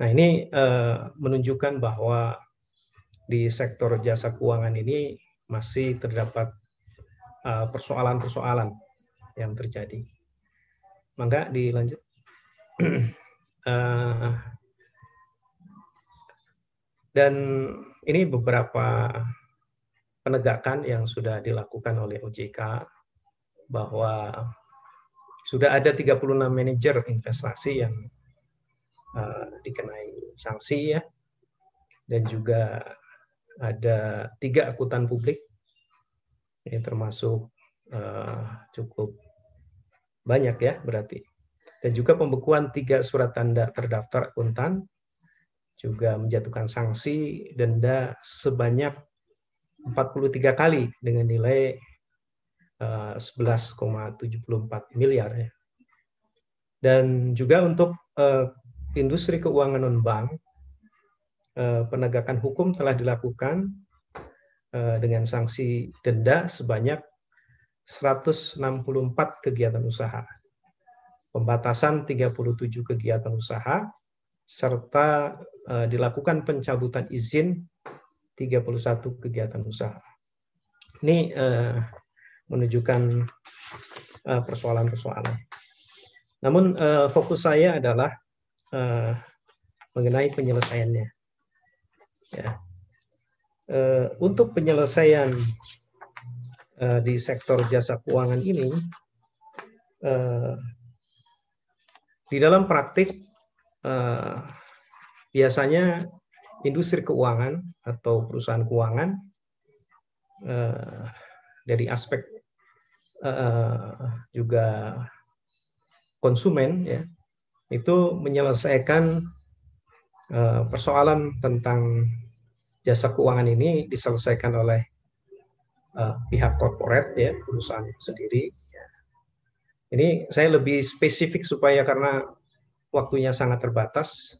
Nah ini uh, menunjukkan bahwa di sektor jasa keuangan ini masih terdapat eh, persoalan-persoalan uh, yang terjadi. Mangga dilanjut. uh, dan ini beberapa penegakan yang sudah dilakukan oleh OJK bahwa sudah ada 36 manajer investasi yang uh, dikenai sanksi ya. Dan juga ada tiga akutan publik ini termasuk uh, cukup banyak ya berarti. Dan juga pembekuan tiga surat tanda terdaftar akuntan juga menjatuhkan sanksi denda sebanyak 43 kali dengan nilai 11,74 eh, miliar ya. Dan juga untuk uh, industri keuangan non bank uh, penegakan hukum telah dilakukan uh, dengan sanksi denda sebanyak 164 kegiatan usaha. Pembatasan 37 kegiatan usaha serta uh, dilakukan pencabutan izin 31 kegiatan usaha. Ini uh, menunjukkan eh, persoalan-persoalan. Namun uh, fokus saya adalah mengenai penyelesaiannya. Ya. Untuk penyelesaian di sektor jasa keuangan ini, di dalam praktik biasanya industri keuangan atau perusahaan keuangan uh, dari aspek uh, juga konsumen ya itu menyelesaikan uh, persoalan tentang jasa keuangan ini diselesaikan oleh pihak korporat ya perusahaan sendiri. Ini saya lebih spesifik supaya karena waktunya sangat terbatas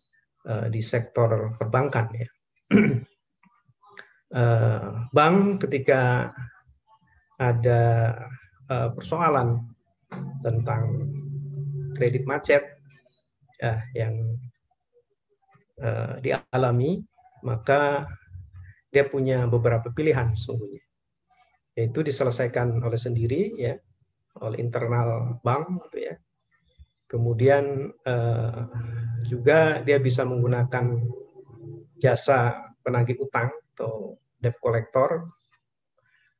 uh, di sektor perbankan ya. uh, bank ketika ada uh, persoalan tentang kredit macet ya, yang dialami, maka dia punya beberapa pilihan sesungguhnya, yaitu diselesaikan oleh sendiri ya, oleh internal bank, gitu ya. Kemudian uh, juga dia bisa menggunakan jasa penagih utang atau debt collector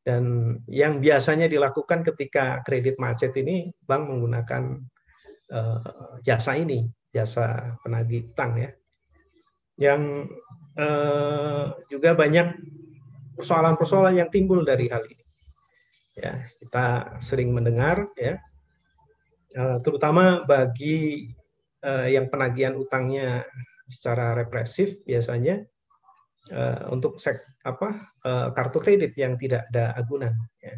dan yang biasanya dilakukan ketika kredit macet ini, bank menggunakan uh, jasa ini, jasa penagih utang ya. Yang uh, juga banyak persoalan-persoalan yang timbul dari hal ini. Ya, kita sering mendengar ya, terutama bagi uh, yang penagihan utangnya secara represif biasanya uh, untuk sek, apa kartu kredit yang tidak ada agunan. Ya.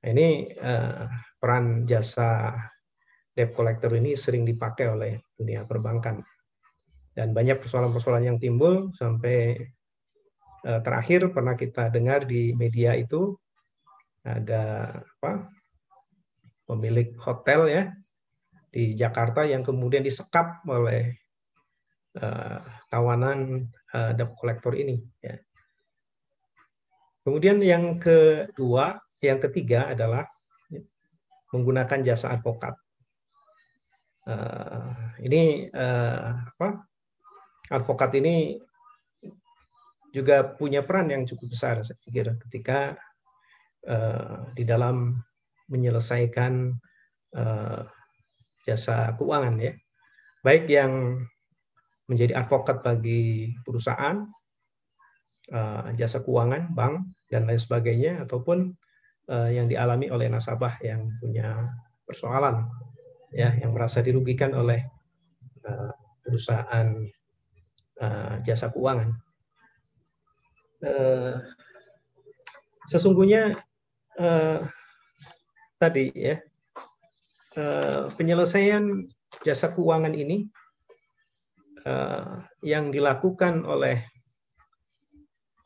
Nah, ini peran jasa debt collector ini sering dipakai oleh dunia perbankan dan banyak persoalan-persoalan yang timbul sampai terakhir pernah kita dengar di media itu ada apa pemilik hotel ya di Jakarta yang kemudian disekap oleh uh, kawanan uh, debt collector ini. Ya. Kemudian yang kedua, yang ketiga adalah menggunakan jasa advokat. Uh, ini uh, apa? Advokat ini juga punya peran yang cukup besar, saya pikir, ketika uh, di dalam menyelesaikan uh, jasa keuangan ya, baik yang menjadi advokat bagi perusahaan, uh, jasa keuangan, bank, dan lain sebagainya, ataupun uh, yang dialami oleh nasabah yang punya persoalan, ya, yang merasa dirugikan oleh uh, perusahaan uh, jasa keuangan. Uh, sesungguhnya uh, tadi ya uh, penyelesaian jasa keuangan ini uh, yang dilakukan oleh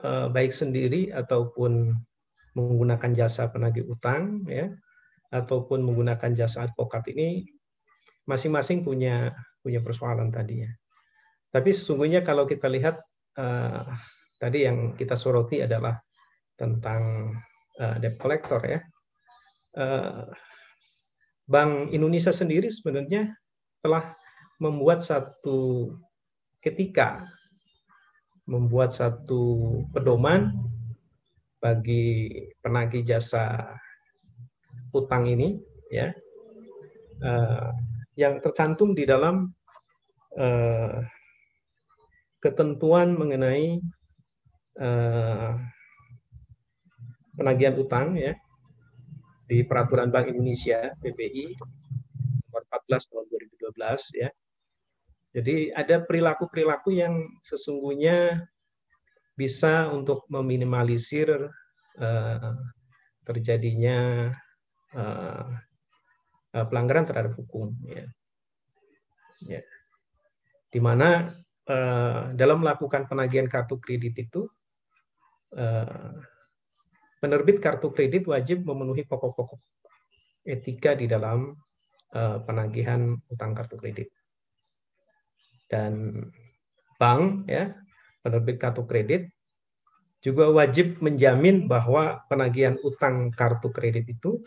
uh, baik sendiri ataupun menggunakan jasa penagih utang ya ataupun menggunakan jasa advokat ini masing-masing punya punya persoalan tadi ya. Tapi sesungguhnya kalau kita lihat tadi yang kita soroti adalah tentang debt collector ya. Uh, Bank Indonesia sendiri sebenarnya telah membuat satu etika, membuat satu pedoman bagi penagih jasa utang ini, ya, uh, yang tercantum di dalam uh, ketentuan mengenai penagihan utang ya di peraturan Bank Indonesia PBI nomor 14 tahun 2012 ya. Jadi ada perilaku-perilaku yang sesungguhnya bisa untuk meminimalisir uh, terjadinya uh, pelanggaran terhadap hukum ya. ya. Di mana Eh, dalam melakukan penagihan kartu kredit itu eh, penerbit kartu kredit wajib memenuhi pokok-pokok etika di dalam eh, penagihan utang kartu kredit. Dan bank ya, penerbit kartu kredit juga wajib menjamin bahwa penagihan utang kartu kredit itu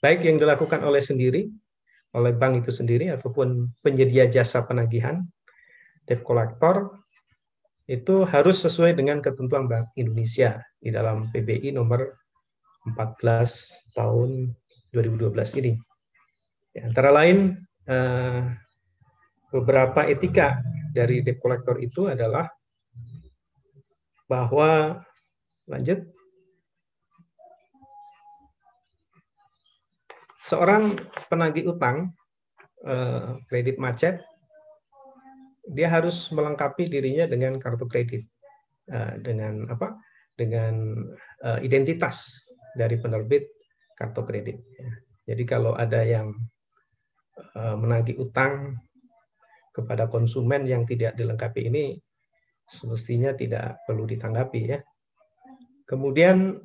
baik yang dilakukan oleh sendiri oleh bank itu sendiri ataupun penyedia jasa penagihan debt collector itu harus sesuai dengan ketentuan Bank Indonesia di dalam PBI nomor 14 tahun 2012 ini. Ya, antara lain eh, beberapa etika dari debt collector itu adalah bahwa lanjut seorang penagih utang eh, kredit macet dia harus melengkapi dirinya dengan kartu kredit eh, dengan apa? Dengan eh, identitas dari penerbit kartu kredit jadi kalau ada yang menagih utang kepada konsumen yang tidak dilengkapi ini semestinya tidak perlu ditanggapi ya. Kemudian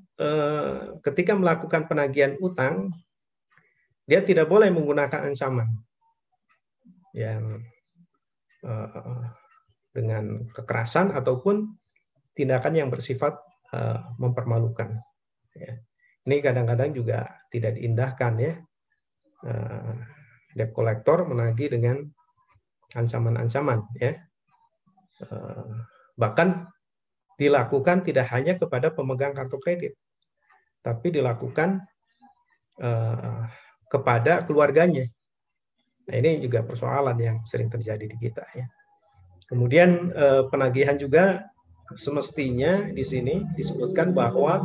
ketika melakukan penagihan utang dia tidak boleh menggunakan ancaman yang dengan kekerasan ataupun tindakan yang bersifat uh, mempermalukan. Ya. Ini kadang-kadang juga tidak diindahkan ya. Uh, debt collector menagih dengan ancaman-ancaman ya. Bahkan dilakukan tidak hanya kepada pemegang kartu kredit, tapi dilakukan kepada keluarganya. Nah, ini juga persoalan yang sering terjadi di kita ya. Kemudian eh, penagihan juga semestinya di sini disebutkan bahwa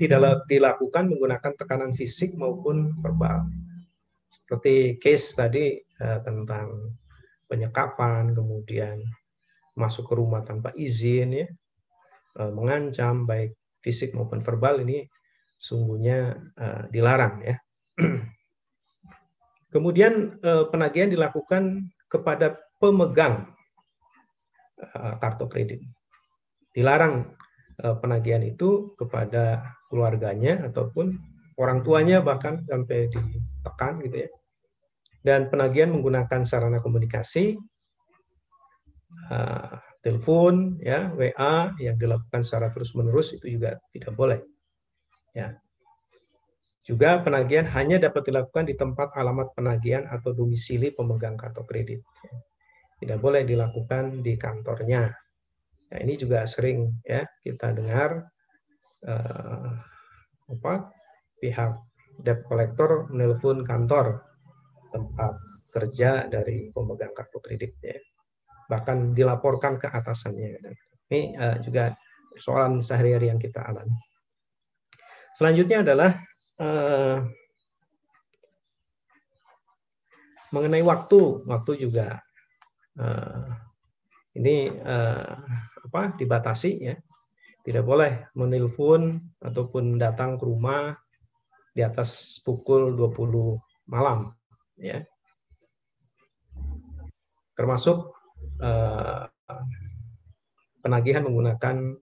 tidak dilakukan menggunakan tekanan fisik maupun verbal. Seperti case tadi eh, tentang penyekapan, kemudian masuk ke rumah tanpa izin ya, eh, mengancam baik fisik maupun verbal ini sungguhnya dilarang ya. Kemudian eh, penagihan dilakukan kepada pemegang eh, kartu kredit. Dilarang eh, penagihan itu kepada keluarganya ataupun orang tuanya bahkan sampai ditekan gitu ya. Dan penagihan menggunakan sarana komunikasi telepon ya WA yang dilakukan secara terus-menerus itu juga tidak boleh. Ya. Juga penagihan hanya dapat dilakukan di tempat alamat penagihan atau domisili pemegang kartu kredit. Tidak boleh dilakukan di kantornya. Nah, ini juga sering ya kita dengar uh, apa pihak debt collector menelpon kantor tempat kerja dari pemegang kartu kredit ya. Bahkan dilaporkan ke atasannya. Ini uh, juga persoalan sehari-hari yang kita alami. Selanjutnya adalah uh, mengenai waktu, waktu juga uh, ini uh, apa dibatasi ya. Tidak boleh menelpon ataupun datang ke rumah di atas pukul 20 malam ya. Termasuk uh, penagihan menggunakan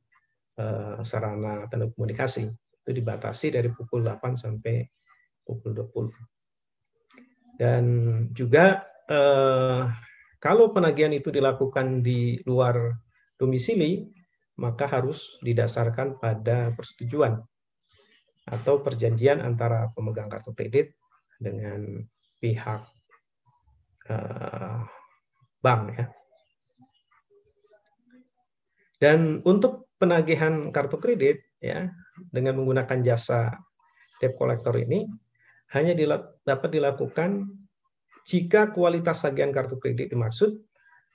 uh, sarana telekomunikasi itu dibatasi dari pukul 8 sampai pukul 20. Dan juga eh, kalau penagihan itu dilakukan di luar domisili, maka harus didasarkan pada persetujuan atau perjanjian antara pemegang kartu kredit dengan pihak uh, bank ya. Dan untuk penagihan kartu kredit ya dengan menggunakan jasa debt collector ini hanya dapat dilakukan jika kualitas tagihan kartu kredit dimaksud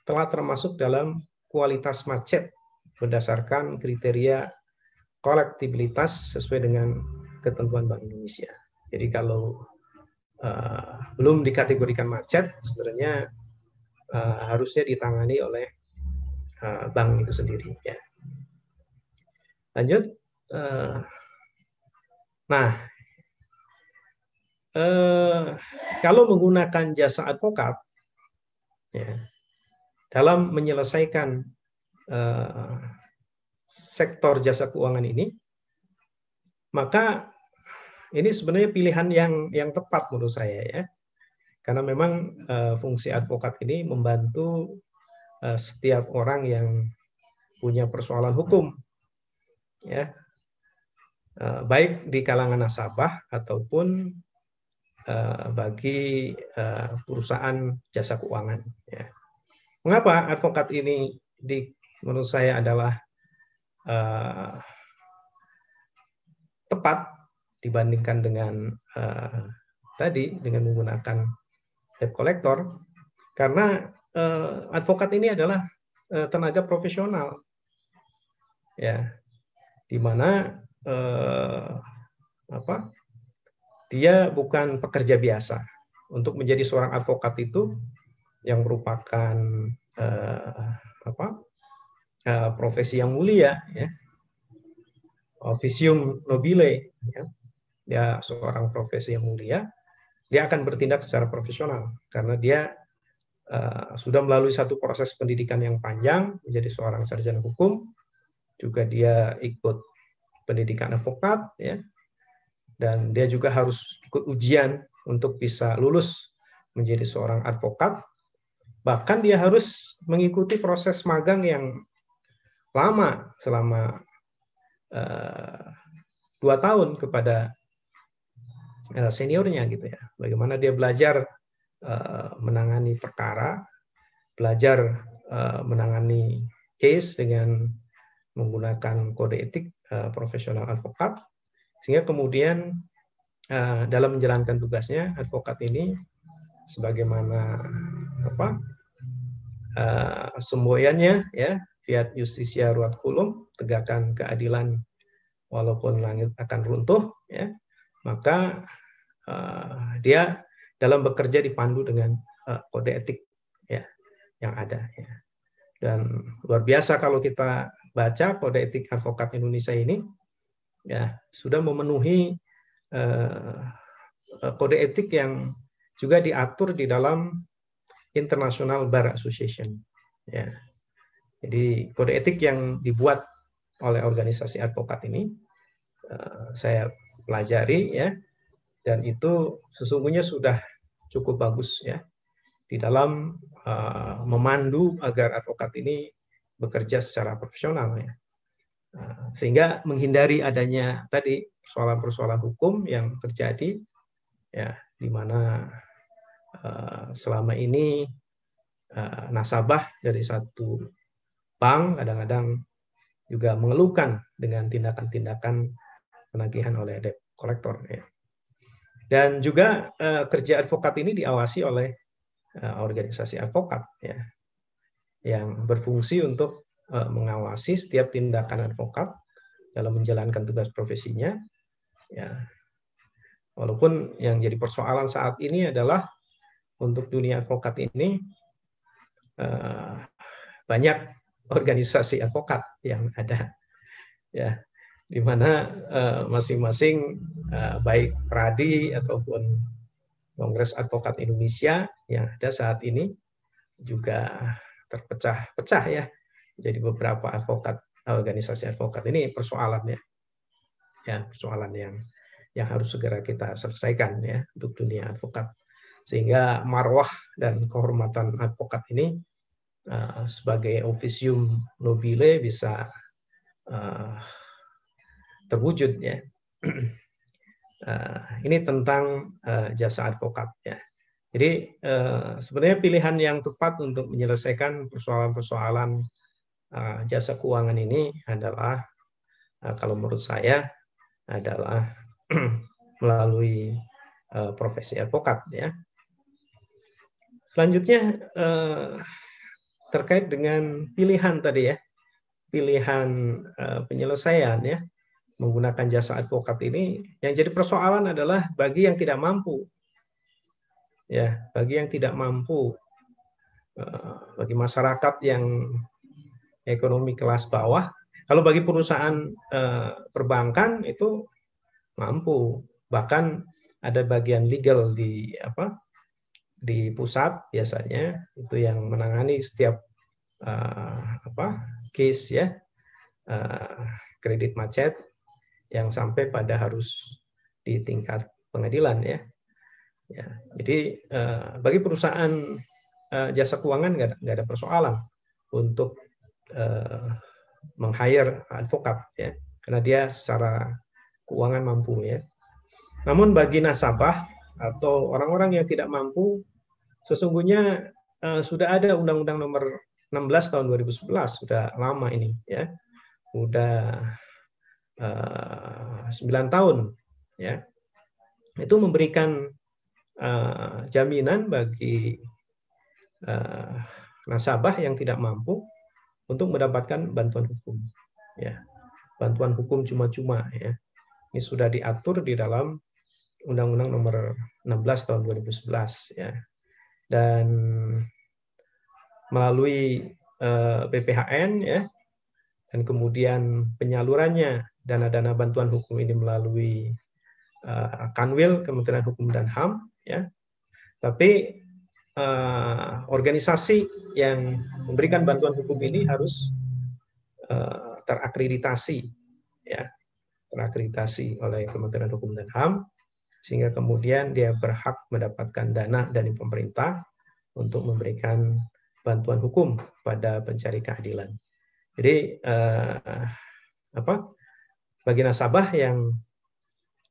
telah termasuk dalam kualitas macet berdasarkan kriteria kolektibilitas sesuai dengan ketentuan Bank Indonesia. Jadi kalau uh, belum dikategorikan macet, sebenarnya uh, harusnya ditangani oleh uh, bank itu sendiri. Ya. Lanjut. Uh, nah, uh, kalau menggunakan jasa advokat, ya, dalam menyelesaikan uh, sektor jasa keuangan ini, maka ini sebenarnya pilihan yang yang tepat menurut saya ya. Karena memang fungsi advokat ini membantu setiap orang yang punya persoalan hukum ya. Uh, baik di kalangan nasabah ataupun uh, bagi uh, perusahaan jasa keuangan ya. Mengapa advokat ini di menurut saya adalah tepat dibandingkan dengan tadi dengan menggunakan debt collector karena advokat ini adalah tenaga profesional ya di mana uh, apa dia bukan pekerja biasa. Untuk menjadi seorang advokat itu yang merupakan uh, apa uh, profesi yang mulia ya. Officium nobile ya. Dia seorang profesi yang mulia, dia akan bertindak secara profesional karena dia uh, sudah melalui satu proses pendidikan yang panjang menjadi seorang sarjana hukum, juga dia ikut pendidikan advokat, ya, dan dia juga harus ikut ujian untuk bisa lulus menjadi seorang advokat. Bahkan dia harus mengikuti proses magang yang lama selama uh, dua tahun kepada Eh, seniornya gitu ya. Bagaimana dia belajar uh, menangani perkara, belajar uh, menangani case dengan menggunakan kode etik uh, profesional advokat, sehingga kemudian uh, dalam menjalankan tugasnya advokat ini sebagaimana apa uh, semboyannya ya fiat justisia ruat kulum tegakkan keadilan walaupun langit akan runtuh ya maka uh, dia dalam bekerja dipandu dengan uh, kode etik ya yang ada ya. Dan luar biasa kalau kita baca kode etik advokat Indonesia ini ya sudah memenuhi uh, kode etik yang juga diatur di dalam International Bar Association ya. Jadi kode etik yang dibuat oleh organisasi advokat ini uh, saya pelajari ya dan itu sesungguhnya sudah cukup bagus ya di dalam uh, memandu agar advokat ini bekerja secara profesional ya uh, sehingga menghindari adanya tadi persoalan-persoalan hukum yang terjadi ya di mana uh, selama ini uh, nasabah dari satu bank kadang-kadang juga mengeluhkan dengan tindakan-tindakan penagihan oleh debt collector ya. Dan juga uh, kerja advokat ini diawasi oleh organisasi advokat ya, yang berfungsi untuk uh, mengawasi setiap tindakan advokat dalam menjalankan tugas profesinya. Ya, walaupun yang jadi persoalan saat ini adalah untuk dunia advokat ini uh, banyak organisasi advokat yang ada, ya di mana uh, masing-masing baik Pradi ataupun Kongres Advokat Indonesia yang ada saat ini juga terpecah-pecah ya. Jadi beberapa advokat organisasi advokat ini persoalannya ya persoalan yang yang harus segera kita selesaikan ya untuk dunia advokat sehingga marwah dan kehormatan advokat ini uh, sebagai officium nobile bisa uh, terwujud ya. uh, ini tentang uh, jasa advokat ya. Jadi uh, sebenarnya pilihan yang tepat untuk menyelesaikan persoalan-persoalan uh, jasa keuangan ini adalah uh, kalau menurut saya adalah melalui profesi advokat ya. Selanjutnya terkait dengan pilihan tadi ya, pilihan penyelesaian ya menggunakan jasa advokat ini yang jadi persoalan adalah bagi yang tidak mampu ya bagi yang tidak mampu eh, bagi masyarakat yang ekonomi kelas bawah kalau bagi perusahaan eh, perbankan itu mampu. Bahkan ada bagian legal di apa di pusat biasanya itu yang menangani setiap uh, apa case ya uh, kredit macet yang sampai pada harus di tingkat pengadilan ya Ya, jadi uh, bagi perusahaan uh, jasa keuangan nggak ada, persoalan untuk uh, meng-hire advokat ya, karena dia secara keuangan mampu ya. Namun bagi nasabah atau orang-orang yang tidak mampu, sesungguhnya uh, sudah ada Undang-Undang Nomor 16 tahun 2011 sudah lama ini ya, sudah uh, 9 tahun ya, itu memberikan uh, jaminan bagi uh, nasabah yang tidak mampu untuk mendapatkan bantuan hukum. Ya, bantuan hukum cuma-cuma ya. Ini sudah diatur di dalam Undang-Undang Nomor 16 Tahun 2011 ya. Dan melalui eh, BPHN ya dan kemudian penyalurannya dana-dana bantuan hukum ini melalui Kanwil Kementerian Hukum dan HAM ya. Tapi uh, organisasi yang memberikan bantuan hukum ini harus uh, terakreditasi ya, terakreditasi oleh Kementerian Hukum dan HAM sehingga kemudian dia berhak mendapatkan dana dari pemerintah untuk memberikan bantuan hukum pada pencari keadilan. Jadi uh, apa? Bagi nasabah yang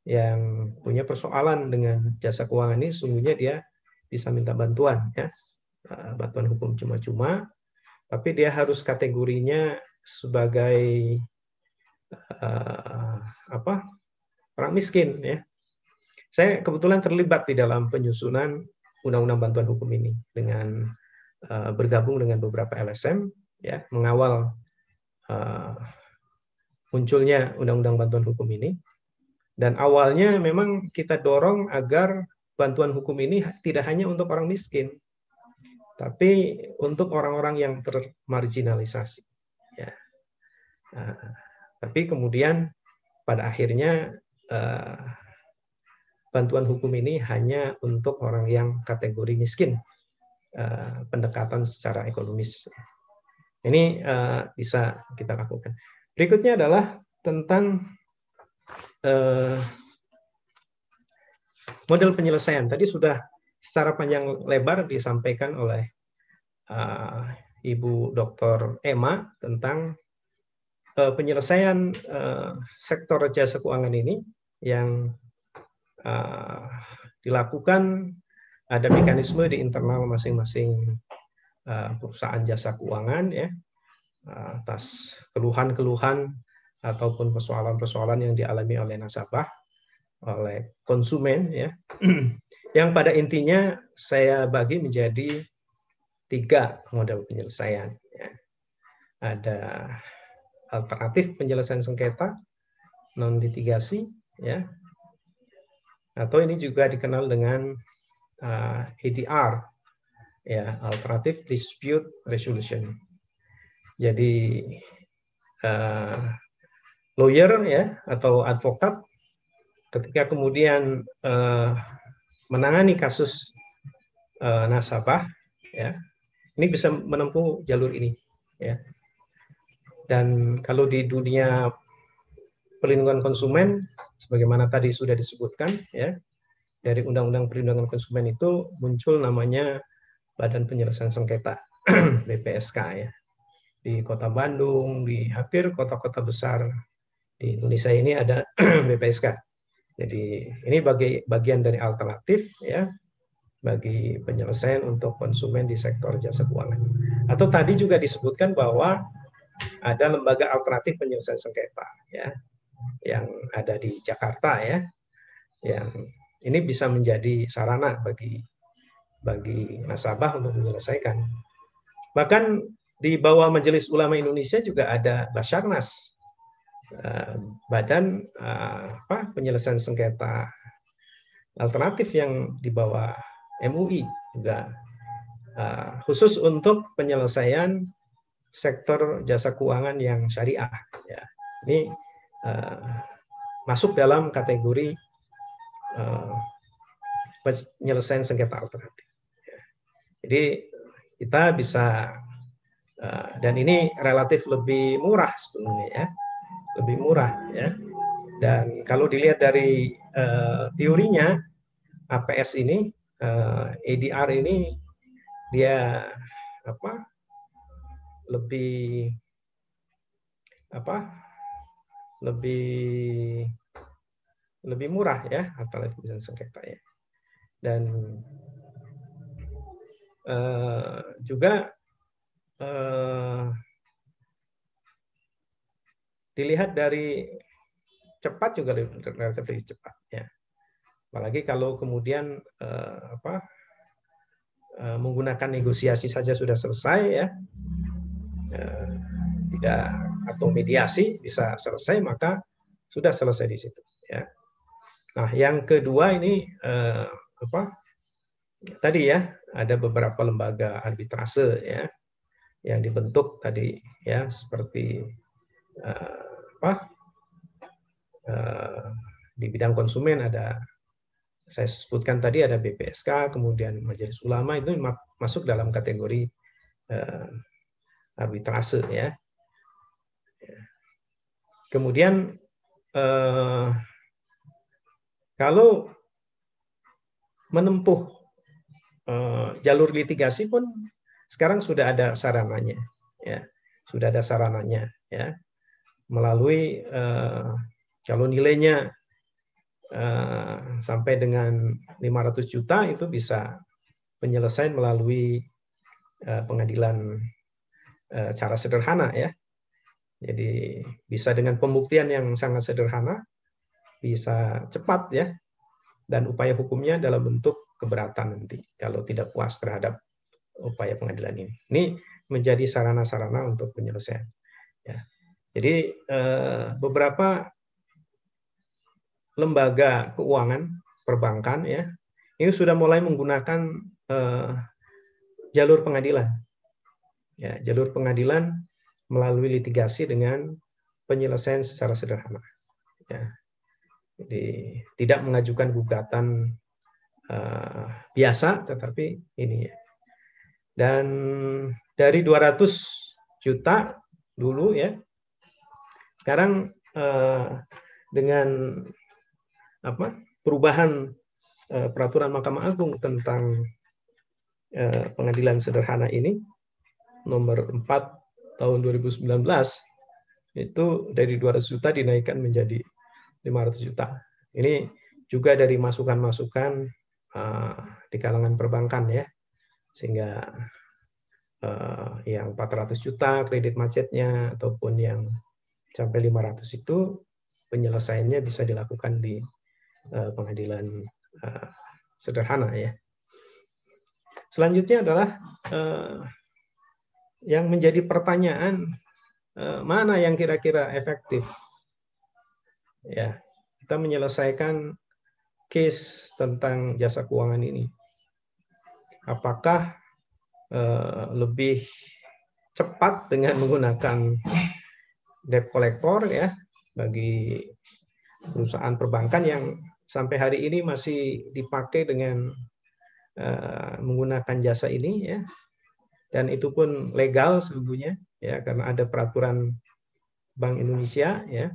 yang punya persoalan dengan jasa keuangan ini sungguhnya dia bisa minta bantuan ya. Eh, bantuan hukum cuma-cuma tapi dia harus kategorinya sebagai uh, apa orang miskin ya. Saya kebetulan terlibat di dalam penyusunan undang-undang bantuan hukum ini dengan uh, bergabung dengan beberapa LSM ya mengawal uh, munculnya undang-undang bantuan hukum ini dan awalnya memang kita dorong agar bantuan hukum ini tidak hanya untuk orang miskin, tapi untuk orang-orang yang termarginalisasi. Ya. Nah, tapi kemudian pada akhirnya uh, bantuan hukum ini hanya untuk orang yang kategori miskin, uh, pendekatan secara ekonomis. Ini uh, bisa kita lakukan. Berikutnya adalah tentang Eh, model penyelesaian tadi sudah secara panjang lebar disampaikan oleh uh, Ibu Dr. Emma tentang uh, penyelesaian uh, sektor jasa keuangan ini yang uh, dilakukan ada mekanisme di internal masing-masing uh, perusahaan jasa keuangan ya atas keluhan-keluhan ataupun persoalan-persoalan yang dialami oleh nasabah, oleh konsumen ya. yang pada intinya saya bagi menjadi tiga model penyelesaian. Ya. Ada alternatif penyelesaian sengketa, non litigasi, ya, atau ini juga dikenal dengan uh, ADR, ya, alternative dispute resolution. Jadi uh, lawyer ya atau advokat ketika kemudian uh, menangani kasus uh, nasabah ya ini bisa menempuh jalur ini ya. Dan kalau di dunia perlindungan konsumen sebagaimana tadi sudah disebutkan ya dari Undang-Undang Perlindungan Konsumen itu muncul namanya Badan Penyelesaian Sengketa BPSK ya. Di Kota Bandung, di hampir kota-kota besar di Indonesia ini ada BPSK. Jadi ini bagi bagian dari alternatif ya bagi penyelesaian untuk konsumen di sektor jasa keuangan. Atau tadi juga disebutkan bahwa ada lembaga alternatif penyelesaian sengketa ya yang ada di Jakarta ya yang ini bisa menjadi sarana bagi bagi nasabah untuk menyelesaikan. Bahkan di bawah Majelis Ulama Indonesia juga ada Basarnas, badan eh, apa, penyelesaian sengketa alternatif yang di bawah MUI juga eh, khusus untuk penyelesaian sektor jasa keuangan yang syariah. Ya. Ini masuk dalam kategori penyelesaian sengketa alternatif. Ya. Jadi kita bisa dan ini relatif lebih murah sebenarnya ya, lebih murah ya. Dan kalau dilihat dari uh, teorinya APS ini, uh, eh, ADR ini dia apa? lebih apa? lebih lebih murah ya alternatif sengketa ya dan uh, juga uh, dilihat dari cepat juga relatif lebih cepat ya. Apalagi kalau kemudian uh, apa uh, menggunakan negosiasi saja sudah selesai ya. Uh, tidak atau mediasi bisa selesai maka sudah selesai di situ ya. Nah yang kedua ini uh, apa tadi ya ada beberapa lembaga arbitrase ya yang dibentuk tadi ya seperti uh, apa uh, di bidang konsumen ada saya sebutkan tadi ada BPSK kemudian Majelis Ulama itu masuk dalam kategori uh, arbitrase ya. Kemudian uh, kalau menempuh uh, jalur litigasi pun sekarang sudah ada sarananya, ya. Sudah ada sarananya, ya melalui uh, kalau nilainya uh, sampai dengan 500 juta itu bisa penyelesaian melalui uh, pengadilan uh, cara sederhana ya. Jadi bisa dengan pembuktian yang sangat sederhana, bisa cepat ya, dan upaya hukumnya dalam bentuk keberatan nanti kalau tidak puas terhadap upaya pengadilan ini. Ini menjadi sarana-sarana untuk penyelesaian. Ya. Jadi eh, beberapa lembaga keuangan perbankan ya ini sudah mulai menggunakan eh, jalur pengadilan. Ya, jalur pengadilan melalui litigasi dengan penyelesaian secara sederhana. Ya. Jadi tidak mengajukan gugatan uh, biasa, tetapi ini ya. Dan dari 200 juta dulu ya, sekarang uh, dengan apa perubahan uh, peraturan Mahkamah Agung tentang uh, pengadilan sederhana ini nomor 4 tahun 2019 itu dari 200 juta dinaikkan menjadi 500 juta. Ini juga dari masukan-masukan uh, di kalangan perbankan ya, sehingga uh, yang 400 juta kredit macetnya ataupun yang sampai 500 itu penyelesaiannya bisa dilakukan di uh, pengadilan uh, sederhana ya. Selanjutnya adalah uh, yang menjadi pertanyaan mana yang kira-kira efektif ya kita menyelesaikan case tentang jasa keuangan ini. Apakah lebih cepat dengan menggunakan debt collector ya bagi perusahaan perbankan yang sampai hari ini masih dipakai dengan uh, menggunakan jasa ini ya dan itu pun legal sesungguhnya ya karena ada peraturan Bank Indonesia ya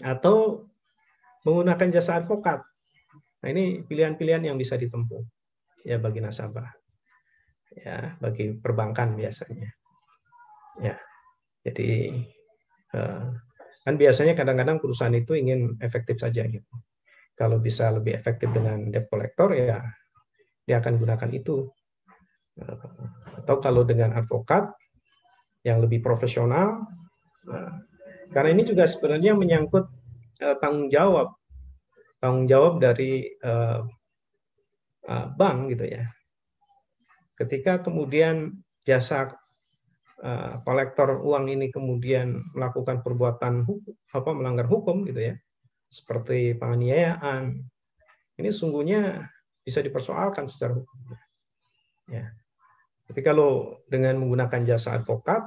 atau menggunakan jasa advokat Nah, ini pilihan-pilihan yang bisa ditempuh ya bagi nasabah. Ya, bagi perbankan biasanya. Ya. Jadi kan biasanya kadang-kadang perusahaan itu ingin efektif saja gitu. Kalau bisa lebih efektif dengan debt collector ya dia akan gunakan itu. Eh, atau kalau dengan advokat yang lebih profesional, nah, karena ini juga sebenarnya menyangkut tanggung jawab, tanggung jawab dari bank gitu ya. Ketika kemudian jasa kolektor uang ini kemudian melakukan perbuatan hukum, apa melanggar hukum gitu ya, seperti penganiayaan, ini sungguhnya bisa dipersoalkan secara hukum. Ya. Tapi kalau dengan menggunakan jasa advokat,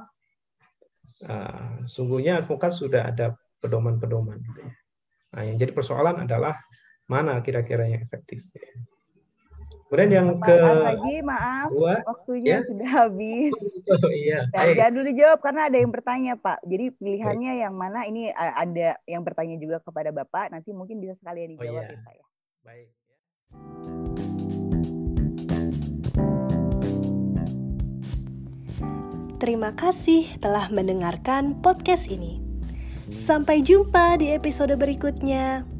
uh, sungguhnya advokat sudah ada pedoman-pedoman. Gitu ya. Nah, yang jadi persoalan adalah mana kira-kira yang efektif. Ya. Kemudian yang ke lagi maaf dua, waktunya ya? sudah habis. Oh, iya. Nah, jangan dulu jawab karena ada yang bertanya Pak. Jadi pilihannya Baik. yang mana? Ini ada yang bertanya juga kepada Bapak. Nanti mungkin bisa sekalian dijawab oh, iya. ya Pak ya. Baik. Terima kasih telah mendengarkan podcast ini. Sampai jumpa di episode berikutnya.